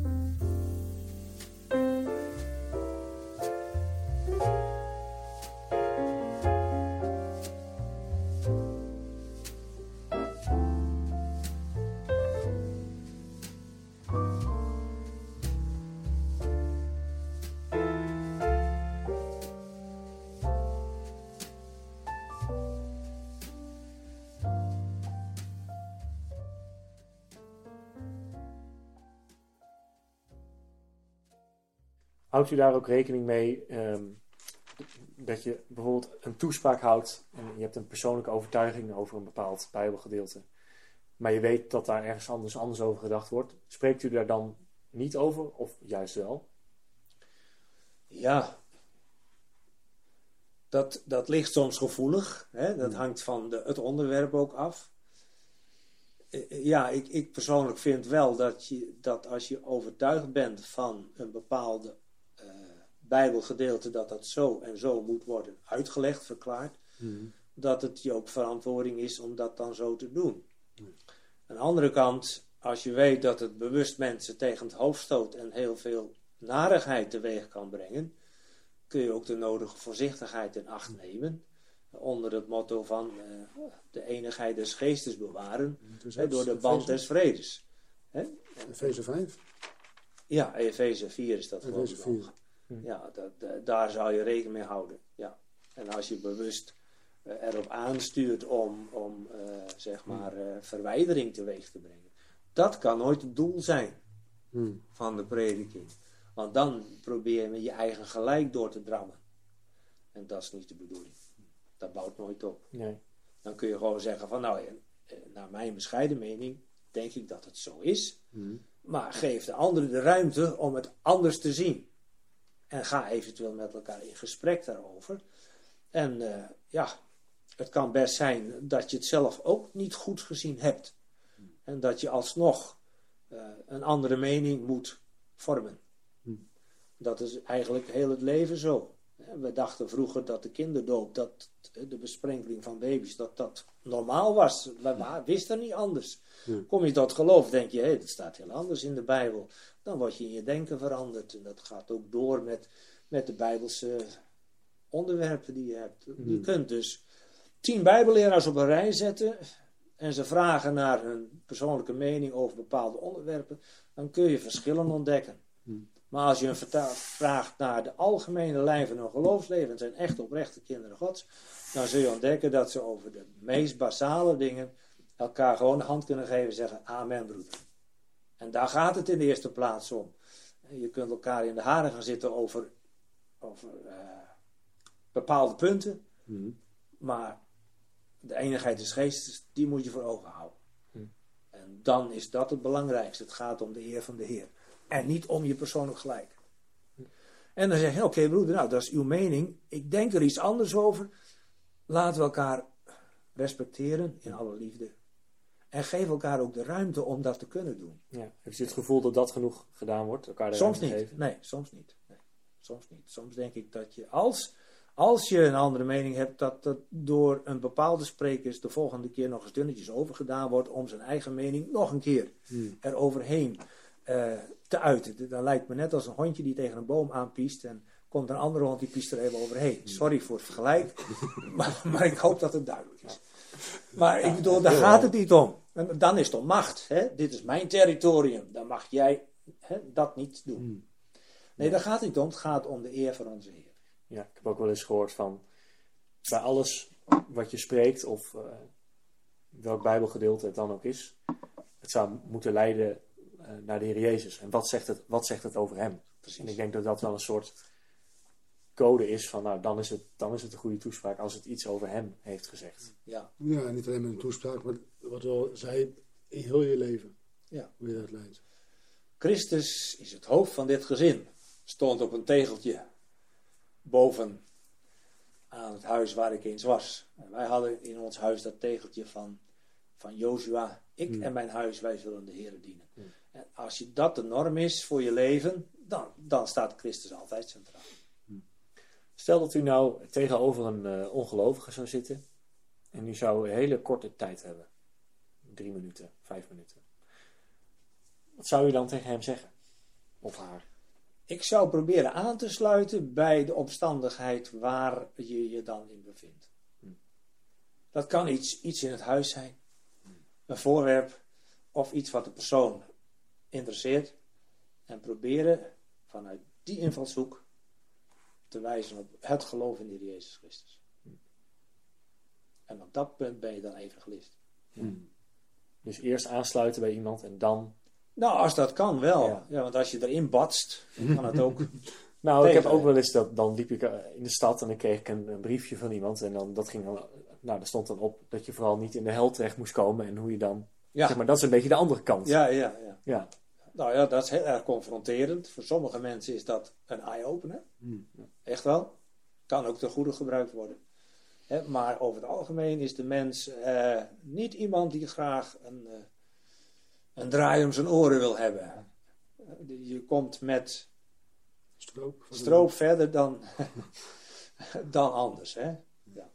Houdt u daar ook rekening mee ehm, dat je bijvoorbeeld een toespraak houdt en je hebt een persoonlijke overtuiging over een bepaald Bijbelgedeelte, maar je weet dat daar ergens anders, anders over gedacht wordt? Spreekt u daar dan niet over of juist wel? Ja, dat, dat ligt soms gevoelig. Hè? Dat hangt van de, het onderwerp ook af. Eh, eh, Ja, ik, ik persoonlijk vind wel dat, je, dat als je overtuigd bent van een bepaalde Bijbelgedeelte, dat dat zo en zo moet worden uitgelegd, verklaard, Hmm. dat het je ook verantwoording is om dat dan zo te doen. Aan de andere kant, als je weet dat het bewust mensen tegen het hoofd stoot en heel veel narigheid teweeg kan brengen, kun je ook de nodige voorzichtigheid in acht nemen. Onder het motto van eh, de enigheid des geestes bewaren, Dus hè, door de band des vredes. Efeze 5. Ja, Efeze 4 is dat gewoon. Efeze 4. Nog. Ja, dat, da- daar zou je rekening mee houden. Ja. En als je bewust eh, erop aanstuurt om, om eh, zeg maar, eh, verwijdering teweeg te brengen. Dat kan nooit het doel zijn Hmm. van de prediking. Want dan probeer je je eigen gelijk door te drammen. En dat is niet de bedoeling. Dat bouwt nooit op. Nee. Dan kun je gewoon zeggen van nou, eh, naar mijn bescheiden mening denk ik dat het zo is. Hmm. Maar geef de anderen de ruimte om het anders te zien. En ga eventueel met elkaar in gesprek daarover. En eh, ja, het kan best zijn dat je het zelf ook niet goed gezien hebt. En dat je alsnog eh, een andere mening moet vormen. Hmm. Dat is eigenlijk heel het leven zo. We dachten vroeger dat de kinderdoop, dat de besprenkeling van baby's, dat dat normaal was. We wisten niet anders. Hmm. Kom je tot geloof, denk je, hé, dat staat heel anders in de Bijbel. Dan word je in je denken veranderd. En dat gaat ook door met, met de Bijbelse onderwerpen die je hebt. Je Hmm. kunt dus tien Bijbelleraars op een rij zetten en ze vragen naar hun persoonlijke mening over bepaalde onderwerpen, dan kun je verschillen ontdekken. Hmm. Maar als je een vraagt naar de algemene lijn van hun geloofsleven, en zijn echt oprechte kinderen Gods, dan zul je ontdekken dat ze over de meest basale dingen elkaar gewoon de hand kunnen geven en zeggen: Amen, broeder. En daar gaat het in de eerste plaats om. Je kunt elkaar in de haren gaan zitten over, over eh, bepaalde punten, Hmm. maar de enigheid des geestes, die moet je voor ogen houden. Hm. En dan is dat het belangrijkste. Het gaat om de eer van de Heer. En niet om je persoonlijk gelijk. En dan zeg je, oké broeder, nou dat is uw mening. Ik denk er iets anders over. Laten we elkaar respecteren in alle liefde. En geef elkaar ook de ruimte om dat te kunnen doen. Ja. Heeft u het gevoel dat dat genoeg gedaan wordt? Elkaar de Soms niet. geven? Nee, soms niet. Nee, soms niet. Soms denk ik dat je als, Als je een andere mening hebt, dat dat door een bepaalde spreker de volgende keer nog eens dunnetjes overgedaan wordt om zijn eigen mening nog een keer Hmm. eroverheen eh te uiten. Dat lijkt me net als een hondje die tegen een boom aanpiest en komt een andere hond die piest er even overheen. Sorry voor het vergelijk, maar, maar ik hoop dat het duidelijk is. Maar ik bedoel, daar gaat het niet om. En dan is het om macht. Hè? Dit is mijn territorium, dan mag jij hè, dat niet doen. Hmm. Nee, daar gaat het niet om. Het gaat om de eer van onze Heer. Ja, ik heb ook wel eens gehoord van bij alles wat je spreekt of eh, welk Bijbelgedeelte het dan ook is, het zou moeten leiden eh, naar de Heer Jezus. En wat zegt het, wat zegt het over Hem? En ik denk dat dat wel een soort code is van, nou, dan is het, dan is het een goede toespraak als het iets over Hem heeft gezegd. Ja, Ja, niet alleen met een toespraak, maar wat wel zei in heel je leven. Ja. Hoe je dat leidt. Christus is het hoofd van dit gezin. Stond op een tegeltje boven aan het huis waar ik eens was. En wij hadden in ons huis dat tegeltje van, van Jozua. Ik Hmm. en mijn huis, wij zullen de Heer dienen. Hmm. En als je dat de norm is voor je leven, dan, dan staat Christus altijd centraal. Stel dat u nou tegenover een eh, ongelovige zou zitten en u zou een hele korte tijd hebben. Drie minuten, vijf minuten. Wat zou u dan tegen hem zeggen? Of haar? Ik zou proberen aan te sluiten bij de omstandigheid waar je je dan in bevindt. Hmm. Dat kan iets, iets in het huis zijn, een voorwerp of iets wat de persoon interesseert. En proberen vanuit die invalshoek te wijzen op het geloof in de Heer Jezus Christus. En op dat punt ben je dan evangelist. Dus eerst aansluiten bij iemand en dan. Nou, als dat kan wel. Ja. Ja. want als je erin batst, kan het ook. Nou, ik heb ook wel eens dat. Dan liep ik eh, in de stad en dan kreeg ik een, een briefje van iemand. En dan, dat ging dan. Nou, daar stond dan op dat je vooral niet in de hel terecht moest komen. En hoe je dan. Ja, Zeg maar, dat is een beetje de andere kant. ja, ja. ja. Ja. Nou ja, dat is heel erg confronterend. Voor sommige mensen is dat een eye-opener. Hmm. Echt wel. Kan ook ten goede gebruikt worden. Maar over het algemeen is de mens eh, niet iemand die graag een, eh, een draai om zijn oren wil hebben. Eh, Je komt met Stroop. stroop verder dan, dan anders. Hè? Ja.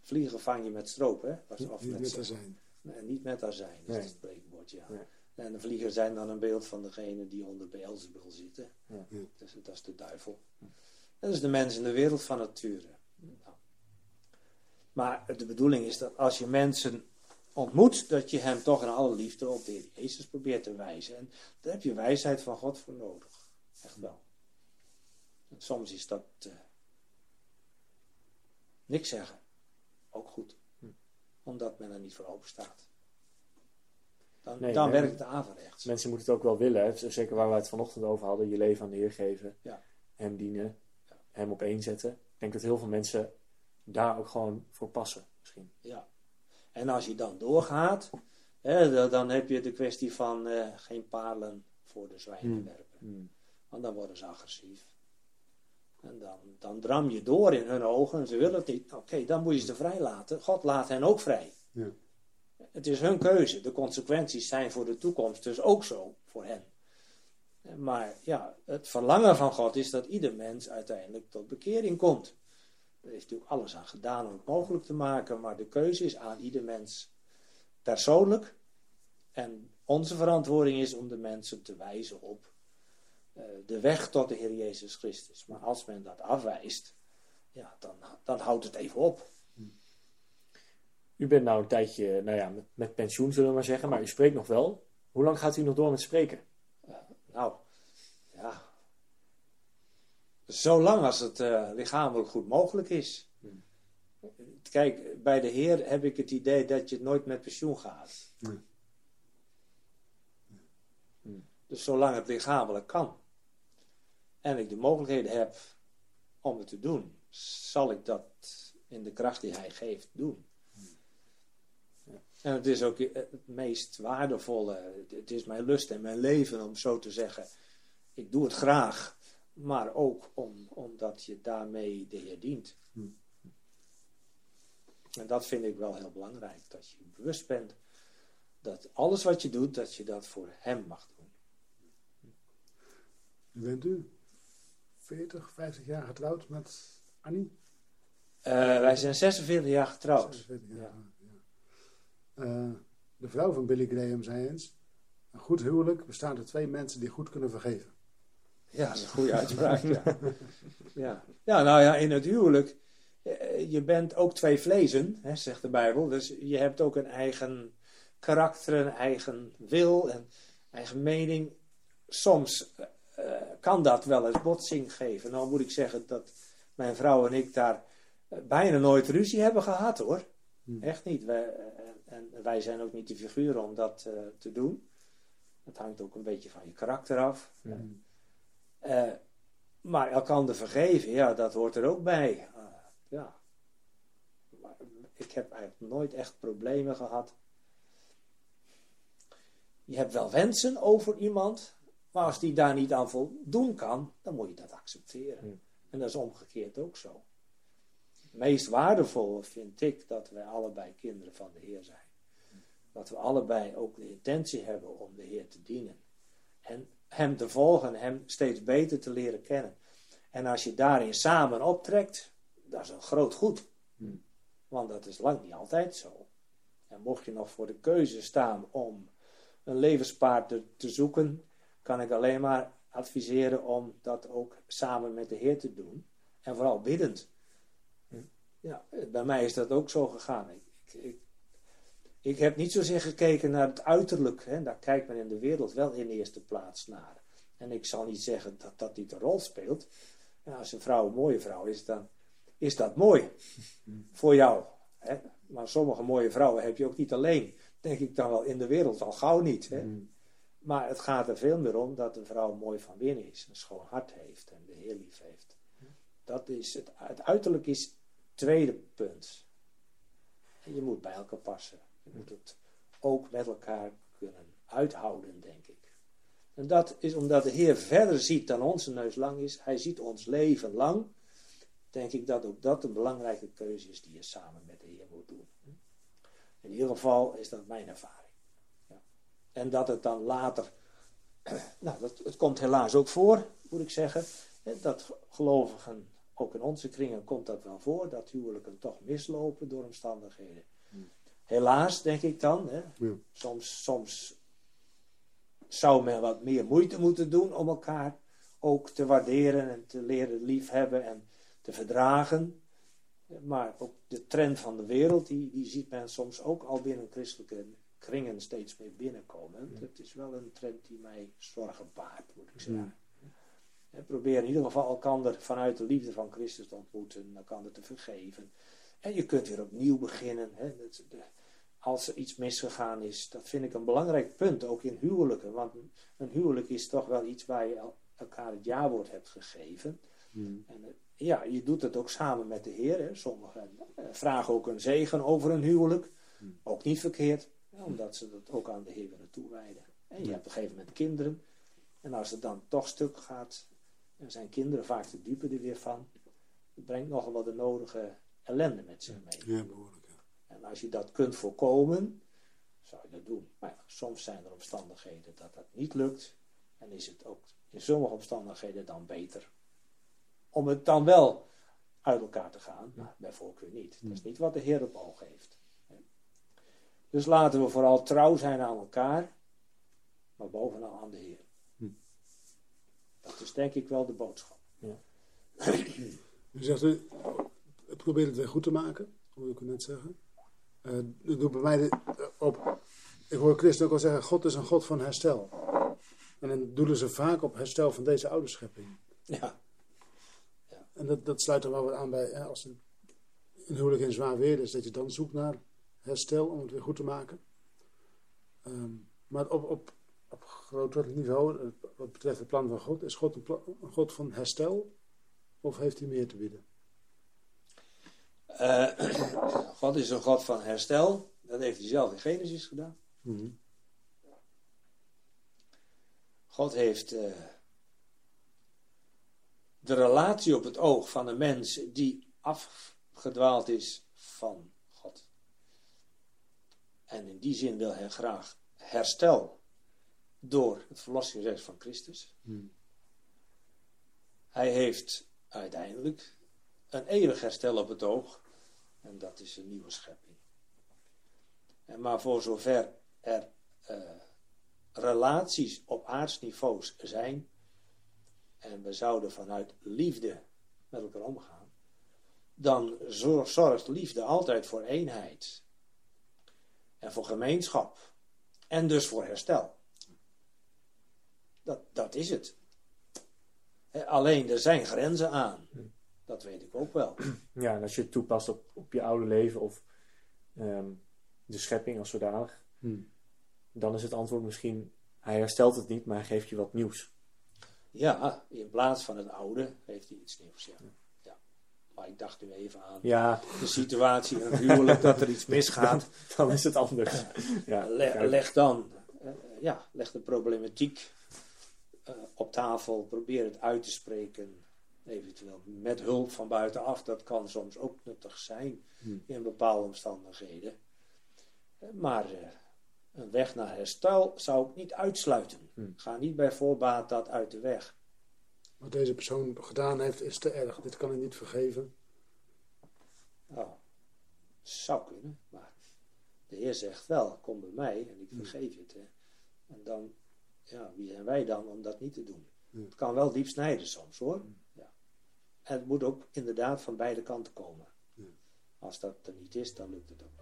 Vliegen vang je met stroop, hè? Of Niet met, met azijn. Nee, niet met azijn, is Nee. het spreekwoord, ja. Nee. En de vliegers zijn dan een beeld van degene die onder Beelzebul zitten. Ja. Dus dat is de duivel. Dat is de mens in de wereld van nature. Nou. Maar de bedoeling is dat als je mensen ontmoet, dat je hem toch in alle liefde op de Heer Jezus probeert te wijzen. En daar heb je wijsheid van God voor nodig. Echt wel. En soms is dat eh, niks zeggen. Ook goed. Omdat men er niet voor open staat. Dan, Nee, dan nee. werkt het averechts. Mensen moeten het ook wel willen. Hè? Zeker waar we het vanochtend over hadden. Je leven aan de Heer geven. Ja. Hem dienen. Ja. Hem op één zetten. Ik denk dat heel veel mensen daar ook gewoon voor passen. Misschien. Ja. En als je dan doorgaat, hè, da- dan heb je de kwestie van eh, geen palen voor de zwijnen Hmm. werpen. Want dan worden ze agressief. En dan, dan dram je door in hun ogen en ze willen het niet. Oké, dan moet je ze vrij laten. God laat hen ook vrij. Ja. Het is hun keuze. De consequenties zijn voor de toekomst dus ook zo voor hen. Maar ja, het verlangen van God is dat ieder mens uiteindelijk tot bekering komt. Er heeft natuurlijk alles aan gedaan om het mogelijk te maken, maar de keuze is aan ieder mens persoonlijk. En onze verantwoording is om de mensen te wijzen op eh, de weg tot de Heer Jezus Christus. Maar als men dat afwijst, ja, dan, dan houdt het even op. U bent nou een tijdje nou ja, met, met pensioen, zullen we maar zeggen. Maar u spreekt nog wel. Hoe lang gaat u nog door met spreken? Nou, ja. Zolang als het eh, lichamelijk goed mogelijk is. Kijk, bij de Heer heb ik het idee dat je nooit met pensioen gaat. Nee. Dus zolang het lichamelijk kan. En ik de mogelijkheden heb om het te doen, zal ik dat in de kracht die Hij geeft doen. En het is ook het meest waardevolle. Het is mijn lust en mijn leven om zo te zeggen. Ik doe het graag, maar ook om, omdat je daarmee de Heer dient. Hmm. En dat vind ik wel heel belangrijk. Dat je bewust bent dat alles wat je doet, dat je dat voor Hem mag doen. Nu bent u 40, 50 jaar getrouwd met Annie? Eh, wij zijn 46 jaar getrouwd. 46 jaar. Ja. Eh, de vrouw van Billy Graham zei eens: Een goed huwelijk bestaat uit twee mensen die goed kunnen vergeven. Ja, dat is een goede uitspraak. ja. Ja. ja, nou ja, in het huwelijk, eh, je bent ook twee vlezen, hè, zegt de Bijbel. Dus je hebt ook een eigen karakter, een eigen wil, en eigen mening. Soms eh, kan dat wel eens botsing geven. Nou moet ik zeggen dat mijn vrouw en ik daar bijna nooit ruzie hebben gehad hoor. Hmm. Echt niet. Wij, eh, en wij zijn ook niet de figuren om dat eh, te doen. Het hangt ook een beetje van je karakter af. Hmm. Eh, maar elkander vergeven, ja, dat hoort er ook bij. Ja. Maar ik heb eigenlijk nooit echt problemen gehad. Je hebt wel wensen over iemand, maar als die daar niet aan voldoen kan, dan moet je dat accepteren. Hmm. En dat is omgekeerd ook zo. Het meest waardevolle vind ik dat wij allebei kinderen van de Heer zijn. Dat we allebei ook de intentie hebben om de Heer te dienen. En Hem te volgen, Hem steeds beter te leren kennen. En als je daarin samen optrekt, dat is een groot goed. Hmm. Want dat is lang niet altijd zo. En mocht je nog voor de keuze staan om een levenspaard te zoeken, kan ik alleen maar adviseren om dat ook samen met de Heer te doen. En vooral biddend. Ja, bij mij is dat ook zo gegaan. Ik, ik, heb niet zozeer gekeken naar het uiterlijk. Hè. Daar kijkt men in de wereld wel in de eerste plaats naar. En ik zal niet zeggen dat dat niet een rol speelt. En als een vrouw een mooie vrouw is, dan is dat mooi voor jou. Hè. Maar sommige mooie vrouwen heb je ook niet alleen. Denk ik dan wel in de wereld al gauw niet. Hè. Hmm. Maar het gaat er veel meer om dat een vrouw mooi van binnen is, een schoon hart heeft en de Heer lief heeft. Dat is het, het uiterlijk is tweede punt. Je moet bij elkaar passen. Je moet het ook met elkaar kunnen uithouden, denk ik. En dat is omdat de Heer verder ziet dan onze neus lang is. Hij ziet ons leven lang. Denk ik dat ook dat een belangrijke keuze is die je samen met de Heer moet doen. In ieder geval is dat mijn ervaring. En dat het dan later, nou, dat, het komt helaas ook voor, moet ik zeggen, dat gelovigen, ook in onze kringen komt dat wel voor, dat huwelijken toch mislopen door omstandigheden. Helaas, denk ik dan, hè, Ja. soms, soms zou men wat meer moeite moeten doen om elkaar ook te waarderen en te leren liefhebben en te verdragen. Maar ook de trend van de wereld, die, die ziet men soms ook al binnen christelijke kringen steeds meer binnenkomen. Het is wel een trend die mij zorgen baart, moet ik zeggen. En probeer in ieder geval elkander vanuit de liefde van Christus te ontmoeten, elkander te vergeven. En je kunt weer opnieuw beginnen. Hè. Als er iets misgegaan is, dat vind ik een belangrijk punt, ook in huwelijken. Want een- huwelijk is toch wel iets waar je el- elkaar het jawoord hebt gegeven. Hmm. En eh, ja, je doet het ook samen met de Heer. Hè. Sommigen eh, vragen ook een zegen over een huwelijk. Ook niet verkeerd, hè, omdat ze dat ook aan de Heer willen toewijden. En je hebt op een gegeven moment kinderen. En als het dan toch stuk gaat, dan zijn kinderen vaak de dupe er weer van. Het brengt nogal wat de nodige ellende met zich mee. Ja, behoorlijk. ja. En als je dat kunt voorkomen, zou je dat doen. Maar ja, soms zijn er omstandigheden dat dat niet lukt. En is het ook in sommige omstandigheden dan beter om het dan wel uit elkaar te gaan, maar bij voorkeur niet. Dat is niet wat de Heer op oog heeft. Dus laten we vooral trouw zijn aan elkaar, maar bovenal aan de Heer. Dat is denk ik wel de boodschap. U zegt, u het probeert het weer goed te maken, hoorde ik u net zeggen. Eh dat doet bij mij de, eh, op. Ik hoor Christen ook al zeggen: God is een God van herstel. En dan doelen ze vaak op herstel van deze oude schepping. Ja, En dat, dat sluit er wel wat aan bij hè, als een, een huwelijk in zwaar weer is, dat je dan zoekt naar herstel om het weer goed te maken. Ehm, maar op, op groter niveau, eh, wat betreft het plan van God, is God een, God van herstel of heeft hij meer te bieden? Eh, God is een God van herstel. Dat heeft hij zelf in Genesis gedaan. God heeft eh, de relatie op het oog van een mens die afgedwaald is van God. En in die zin wil hij graag herstel door het verlossingsrecht van Christus. Hmm. Hij heeft uiteindelijk een eeuwig herstel op het oog. En dat is een nieuwe schepping. En maar voor zover er eh, relaties op aardsniveaus zijn. En we zouden vanuit liefde met elkaar omgaan. Dan zorgt liefde altijd voor eenheid. En voor gemeenschap. En dus voor herstel. Dat, dat is het. Alleen er zijn grenzen aan. Dat weet ik ook wel. Ja, en als je het toepast op, op je oude leven of ehm, de schepping als zodanig, Hmm. dan is het antwoord misschien: hij herstelt het niet, maar hij geeft je wat nieuws. Ja, in plaats van het oude heeft hij iets nieuws. Ja. ja. Maar ik dacht nu even aan Ja, de situatie in het huwelijk dat er iets misgaat. dan is het anders. Ja, leg dan, eh, ja, leg de problematiek eh, op tafel. Probeer het uit te spreken. Eventueel met hulp van buitenaf. Dat kan soms ook nuttig zijn Hmm. in bepaalde omstandigheden. Eh, Maar eh, een weg naar herstel zou ik niet uitsluiten. Hmm. Ga niet bij voorbaat dat uit de weg. Wat deze persoon gedaan heeft is te erg. Dit kan ik niet vergeven. Oh, zou kunnen, maar de Heer zegt wel, kom bij mij en ik vergeef je het. Hè. En dan, ja, wie zijn wij dan om dat niet te doen? Ja. Het kan wel diep snijden soms hoor. Ja. En het moet ook inderdaad van beide kanten komen. Als dat er niet is, dan lukt het ook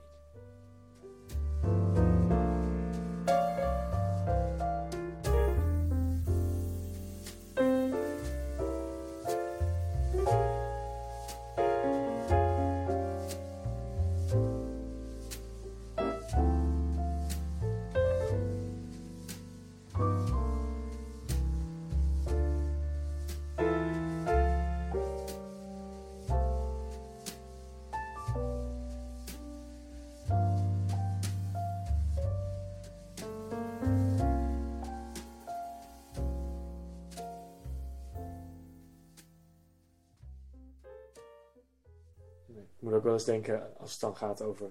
moet ook wel eens denken, als het dan gaat over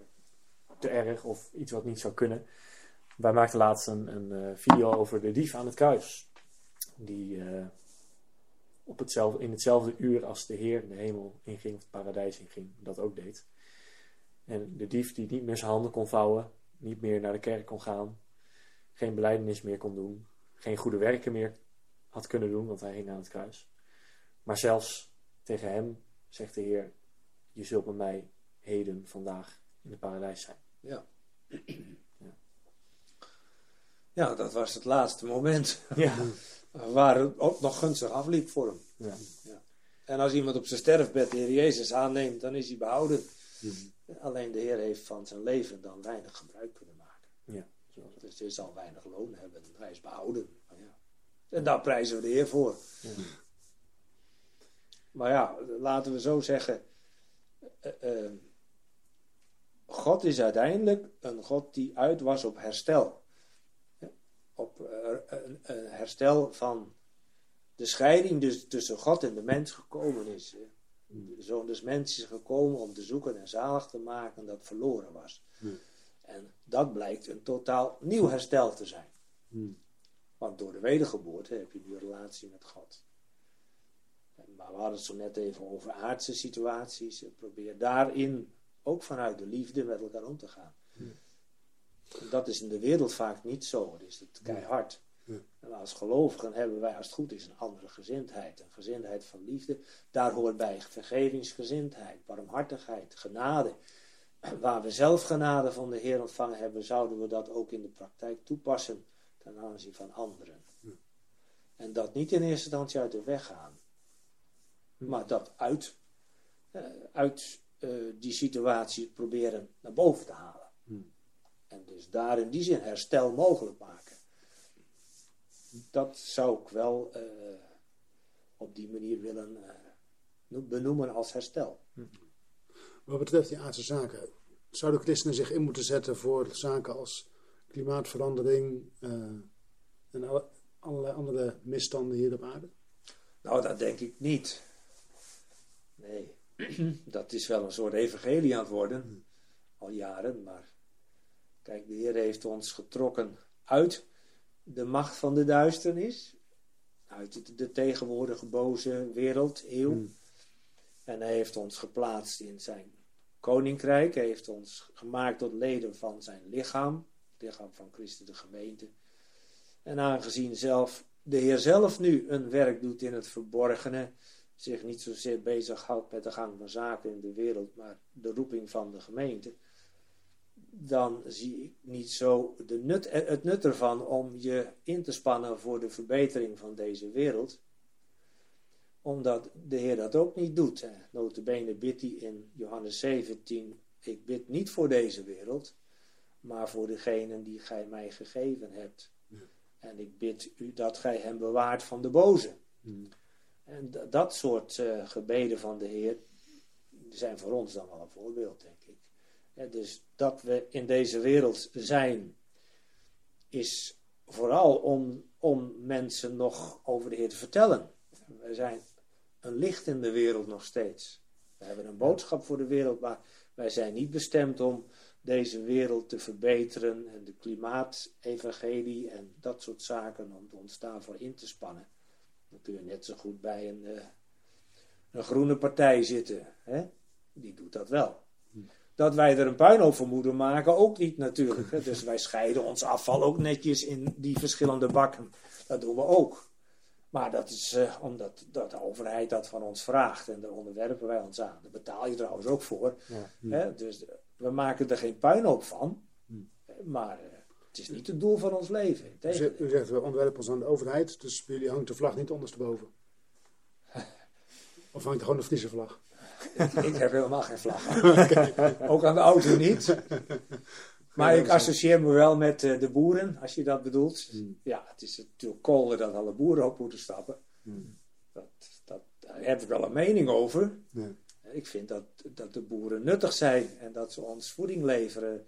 te erg of iets wat niet zou kunnen. Wij maakten laatst een, een eh, video over de dief aan het kruis. Die eh, op hetzelfde, in hetzelfde uur als de Heer de hemel inging, of het paradijs inging, dat ook deed. En de dief die niet meer zijn handen kon vouwen, niet meer naar de kerk kon gaan, geen beleidenis meer kon doen, geen goede werken meer had kunnen doen, want hij hing aan het kruis. Maar zelfs tegen hem zegt de Heer: Je zult met mij heden, vandaag in het paradijs zijn. Ja. Ja, dat was het laatste moment Ja, waar het ook nog gunstig afliep voor hem. ja. En als iemand op zijn sterfbed de Heer Jezus aanneemt, dan is hij behouden. Alleen de Heer heeft van zijn leven dan weinig gebruik kunnen maken. ja. Dus hij zal weinig loon hebben. Hij is behouden. Ja. En daar prijzen we de Heer voor. Ja. Maar ja, laten we zo zeggen. Eh, eh, God is uiteindelijk een God die uit was op herstel. Op eh, een, herstel van de scheiding dus tussen God en de mens gekomen is. hè. De zoon des mensen is gekomen om te zoeken en zalig te maken dat verloren was. Hmm. En dat blijkt een totaal nieuw herstel te zijn. Hmm. Want door de wedergeboorte heb je nu een relatie met God. Maar we hadden het zo net even over aardse situaties. Probeer daarin ook vanuit de liefde met elkaar om te gaan. Dat is in de wereld vaak niet zo. Het is het keihard. Ja. En als gelovigen hebben wij, als het goed is, een andere gezindheid. Een gezindheid van liefde. Daar hoort bij vergevingsgezindheid, barmhartigheid, genade. Waar we zelf genade van de Heer ontvangen hebben, zouden we dat ook in de praktijk toepassen ten aanzien van anderen. En dat niet in eerste instantie uit de weg gaan, maar dat uit, eh, uit eh, die situatie proberen naar boven te halen. Hmm. En dus daar in die zin herstel mogelijk maken. Dat zou ik wel eh, op die manier willen no- benoemen als herstel. Wat betreft die aardse zaken, zouden christenen zich in moeten zetten voor zaken als klimaatverandering en alle- allerlei andere misstanden hier op aarde? Nou, dat denk ik niet. Nee, dat is wel een soort evangelie aan het worden, al jaren. Maar kijk, de Heer heeft ons getrokken uit de macht van de duisternis, uit de, tegenwoordige boze wereld, eeuw. Hmm. En hij heeft ons geplaatst in zijn koninkrijk. Hij heeft ons gemaakt tot leden van zijn lichaam. Het lichaam van Christus, de gemeente. En aangezien zelf de Heer zelf nu een werk doet in het verborgene, zich niet zozeer bezighoudt met de gang van zaken in de wereld, maar de roeping van de gemeente, dan zie ik niet zo de nut, het nut ervan om je in te spannen voor de verbetering van deze wereld. Omdat de Heer dat ook niet doet. Notabene bidt hij in Johannes 17, ik bid niet voor deze wereld, maar voor degenen die gij mij gegeven hebt. En ik bid u dat gij hem bewaart van de boze. Hmm. En dat soort uh, gebeden van de Heer zijn voor ons dan wel een voorbeeld, denk ik. dus dat we in deze wereld zijn, is vooral om, om mensen nog over de Heer te vertellen. We zijn een licht in de wereld nog steeds. We hebben een boodschap voor de wereld, maar wij zijn niet bestemd om deze wereld te verbeteren en de klimaatevangelie en dat soort zaken om ons daarvoor in te spannen. Dan kun je net zo goed bij een, uh, een groene partij zitten. Hè? Die doet dat wel. Dat wij er een puinhoop voor moeten maken, ook niet natuurlijk. Hè? Dus wij scheiden ons afval ook netjes in die verschillende bakken. Dat doen we ook. Maar dat is uh, omdat dat de overheid dat van ons vraagt en daar onderwerpen wij ons aan. Daar betaal je trouwens ook voor. Ja. Hè? Dus we maken er geen puinhoop van, hmm. maar uh, het is niet het doel van ons leven. U, u zegt, we onderwerpen ons aan de overheid, dus bij jullie hangt de vlag niet ondersteboven. of hangt er gewoon een Friese vlag? ik, ik, heb helemaal geen vlag. Ook aan de auto niet. Maar ik associeer me wel met uh, de boeren, als je dat bedoelt. Hmm. Ja, het is natuurlijk kolder dat alle boeren op moeten stappen. Hmm. Dat, dat, daar heb ik wel een mening over. Ik vind dat, dat de boeren nuttig zijn en dat ze ons voeding leveren.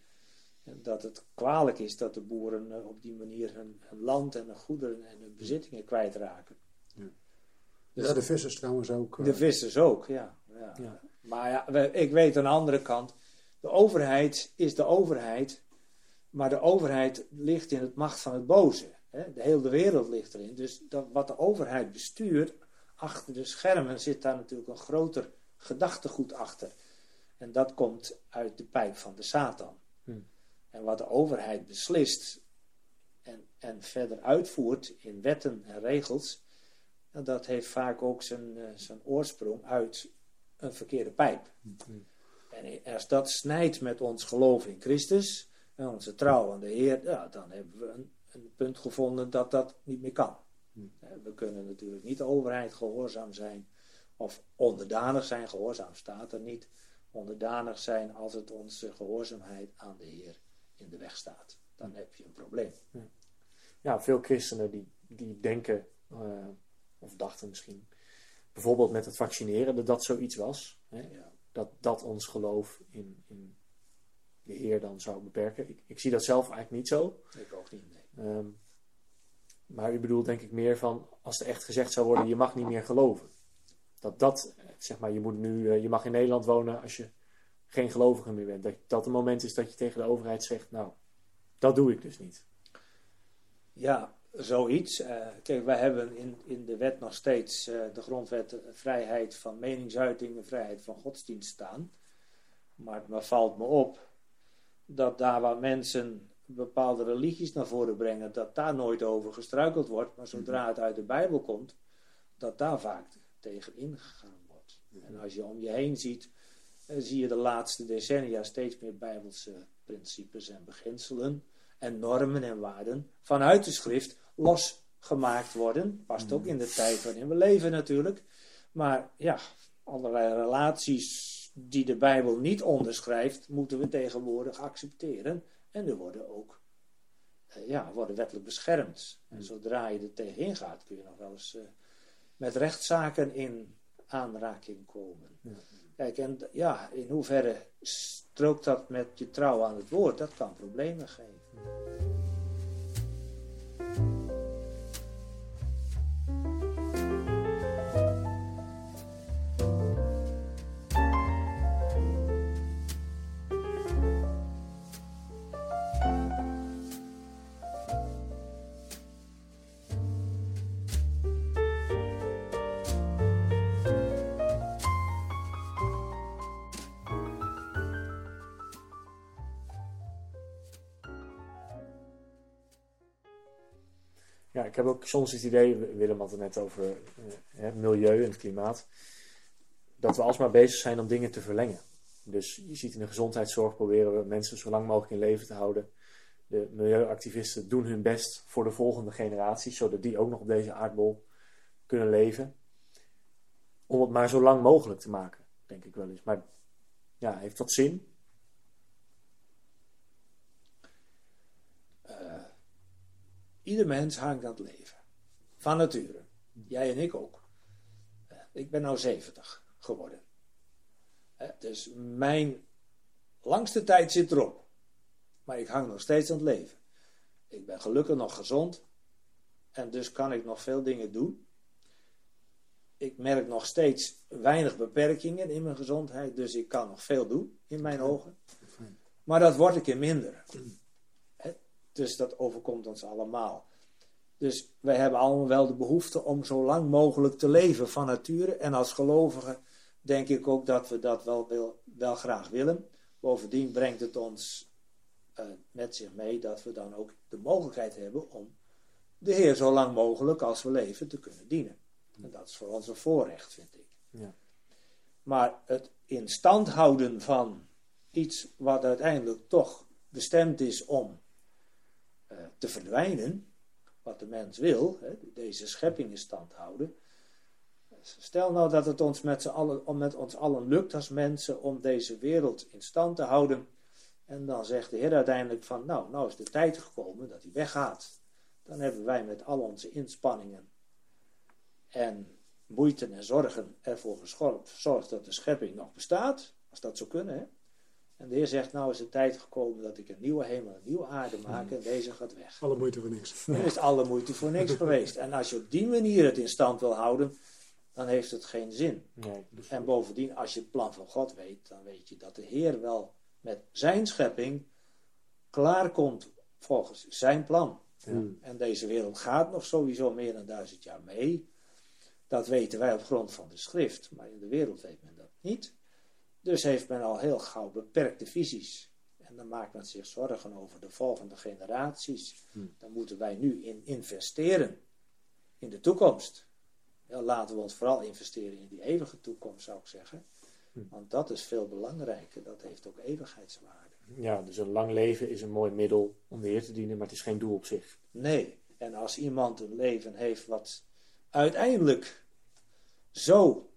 Dat het kwalijk is dat de boeren eh, op die manier hun, land en hun goederen en hun bezittingen kwijtraken. Ja, dus ja de vissers trouwens ook. De eh. vissers ook, ja. ja. ja. Maar ja, ik weet aan de andere kant, de overheid is de overheid, maar de overheid ligt in het macht van het boze. Hè? De hele wereld ligt erin. Dus dat, wat de overheid bestuurt, achter de schermen zit daar natuurlijk een groter gedachtegoed achter. En dat komt uit de pijp van de Satan. En wat de overheid beslist en, en verder uitvoert in wetten en regels, dat heeft vaak ook zijn, uh, zijn oorsprong uit een verkeerde pijp. En als dat snijdt met ons geloof in Christus en onze trouw aan de Heer, ja, dan hebben we een, een punt gevonden dat dat niet meer kan. We kunnen natuurlijk niet de overheid gehoorzaam zijn of onderdanig zijn, gehoorzaam staat er niet. Onderdanig zijn als het onze gehoorzaamheid aan de Heer in de weg staat. Dan heb je een probleem. Ja, veel christenen die, die denken, uh, of dachten misschien, bijvoorbeeld met het vaccineren, dat dat zoiets was. Hè? Ja. Dat dat ons geloof in, in de Heer dan zou beperken. Ik, ik zie dat zelf eigenlijk niet zo. Ik ook niet, nee. Um, maar u bedoelt denk ik meer van, als er echt gezegd zou worden, je mag niet meer geloven dat dat, zeg maar, je, moet nu, eh, je mag in Nederland wonen als je geen gelovige meer bent. Dat dat een moment is dat je tegen de overheid zegt, nou, dat doe ik dus niet. Ja, zoiets. Uh, kijk, wij hebben in, in de wet nog steeds uh, de grondwet vrijheid van meningsuiting en vrijheid van godsdienst staan. Maar het valt me op dat daar waar mensen bepaalde religies naar voren brengen, dat daar nooit over gestruikeld wordt. Maar zodra het uit de Bijbel komt, dat daar vaak tegen ingegaan wordt. En als je om je heen ziet, eh, zie je de laatste decennia steeds meer bijbelse principes en beginselen en normen en waarden vanuit de schrift losgemaakt worden. Past ook in de tijd waarin we leven natuurlijk. Maar ja, allerlei relaties die de Bijbel niet onderschrijft, moeten we tegenwoordig accepteren. En er worden ook eh, ja, worden wettelijk beschermd. En zodra je er tegenin gaat, kun je nog wel eens uh, met rechtszaken in aanraking komen. Ja. Kijk, en ja, in hoeverre strookt dat met je trouw aan het woord? Dat kan problemen geven. Heb ook soms het idee, Willem had het net over eh, milieu en het klimaat, dat we alsmaar bezig zijn om dingen te verlengen. Dus je ziet in de gezondheidszorg proberen we mensen zo lang mogelijk in leven te houden. De milieuactivisten doen hun best voor de volgende generatie, zodat die ook nog op deze aardbol kunnen leven. Om het maar zo lang mogelijk te maken, denk ik wel eens. Maar ja, heeft dat zin? Ieder mens hangt aan het leven. Van nature. Jij en ik ook. Ik ben nou 70 geworden. Dus mijn langste tijd zit erop. Maar ik hang nog steeds aan het leven. Ik ben gelukkig nog gezond. En dus kan ik nog veel dingen doen. Ik merk nog steeds weinig beperkingen in mijn gezondheid. Dus ik kan nog veel doen, in mijn ogen. Maar dat wordt een keer minder. Dus dat overkomt ons allemaal. Dus wij hebben allemaal wel de behoefte om zo lang mogelijk te leven van nature. En als gelovigen denk ik ook dat we dat wel, wel, wel graag willen. Bovendien brengt het ons uh, met zich mee dat we dan ook de mogelijkheid hebben om de Heer zo lang mogelijk als we leven te kunnen dienen. En dat is voor ons een voorrecht, vind ik. Ja. Maar het in stand houden van iets wat uiteindelijk toch bestemd is om te verdwijnen, wat de mens wil, hè, deze schepping in stand houden. Stel nou dat het ons met, allen, met ons allen lukt als mensen om deze wereld in stand te houden. En dan zegt de Heer uiteindelijk van, nou, nou is de tijd gekomen dat hij weggaat. Dan hebben wij met al onze inspanningen en moeite en zorgen ervoor gezorgd dat de schepping nog bestaat. Als dat zou kunnen, hè. En de Heer zegt, nou is het tijd gekomen dat ik een nieuwe hemel, een nieuwe aarde maak en deze gaat weg. Alle moeite voor niks. Dan is alle moeite voor niks geweest. En als je op die manier het in stand wil houden, dan heeft het geen zin. Nee. En bovendien, als je het plan van God weet, dan weet je dat de Heer wel met zijn schepping klaarkomt volgens zijn plan. Ja. En deze wereld gaat nog sowieso meer dan duizend jaar mee. Dat weten wij op grond van de schrift, maar in de wereld weet men dat niet. Dus heeft men al heel gauw beperkte visies. En dan maakt men zich zorgen over de volgende generaties. Dan moeten wij nu in investeren in de toekomst. Ja, laten we ons vooral investeren in die eeuwige toekomst, zou ik zeggen. Want dat is veel belangrijker. Dat heeft ook eeuwigheidswaarde. Ja, dus een lang leven is een mooi middel om de Heer te dienen, maar het is geen doel op zich. Nee. En als iemand een leven heeft wat uiteindelijk zo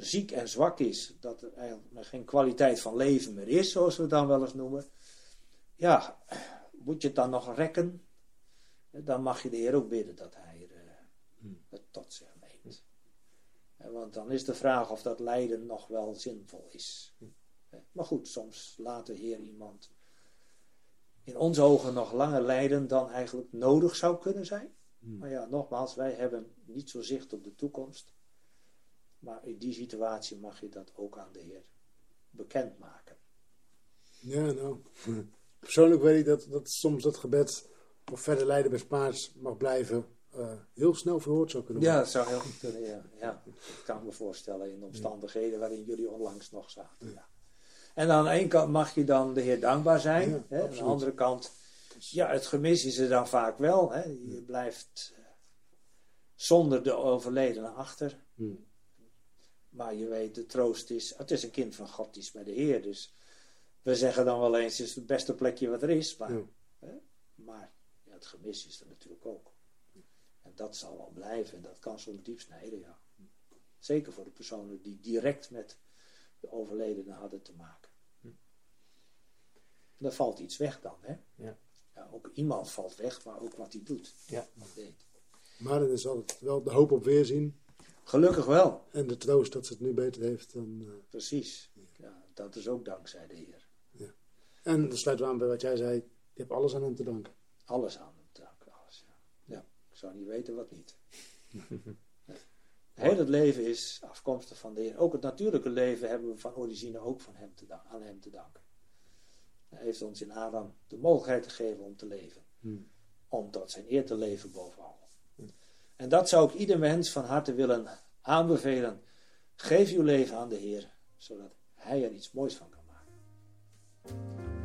ziek en zwak is, dat er eigenlijk geen kwaliteit van leven meer is, zoals we het dan wel eens noemen. Ja, moet je het dan nog rekken? Dan mag je de Heer ook bidden dat Hij uh, het tot zich neemt. Want dan is de vraag of dat lijden nog wel zinvol is. Maar goed, soms laat de Heer iemand in onze ogen nog langer lijden dan eigenlijk nodig zou kunnen zijn. Maar ja, nogmaals, wij hebben niet zo zicht op de toekomst. Maar in die situatie mag je dat ook aan de Heer bekendmaken. Ja, nou. Persoonlijk weet ik dat, dat soms dat gebed of verder lijden bespaard mag blijven. Uh, heel snel verhoord zou kunnen Ja, worden. dat zou heel goed kunnen, ja. ja. Dat kan ik me voorstellen in de omstandigheden waarin jullie onlangs nog zaten. Ja. En aan de ene kant mag je dan de Heer dankbaar zijn. Ja, hè? Aan de andere kant, ja, het gemis is er dan vaak wel. Hè? Je blijft eh, zonder de overledene achter. Hmm. Maar je weet, de troost is, het is een kind van God, die is bij de Heer. Dus we zeggen dan wel eens, het is het beste plekje wat er is. Maar, Ja. hè? maar ja, het gemis is er natuurlijk ook. En dat zal wel blijven. En dat kan soms diep snijden, ja. Zeker voor de personen die direct met de overledene hadden te maken. Er valt iets weg dan, hè? Ja. Ja, ook iemand valt weg, maar ook wat hij doet. Ja. Wat deed. Maar er is altijd wel de hoop op weerzien. Gelukkig wel, En de troost dat ze het nu beter heeft dan... eh, precies. Ja, dat is ook dankzij de Heer. En dan sluiten we aan bij wat jij zei. Je hebt alles aan hem te danken. Alles aan hem te danken, alles, ja. ja. Ik zou niet weten wat niet. Ja. Heel het leven is afkomstig van de Heer. Ook het natuurlijke leven hebben we van origine ook van hem te aan hem te danken. Hij heeft ons in Adam de mogelijkheid gegeven om te leven. Hmm. Om tot zijn eer te leven bovenal. En dat zou ik ieder mens van harte willen aanbevelen. Geef uw leven aan de Heer, zodat Hij er iets moois van kan maken.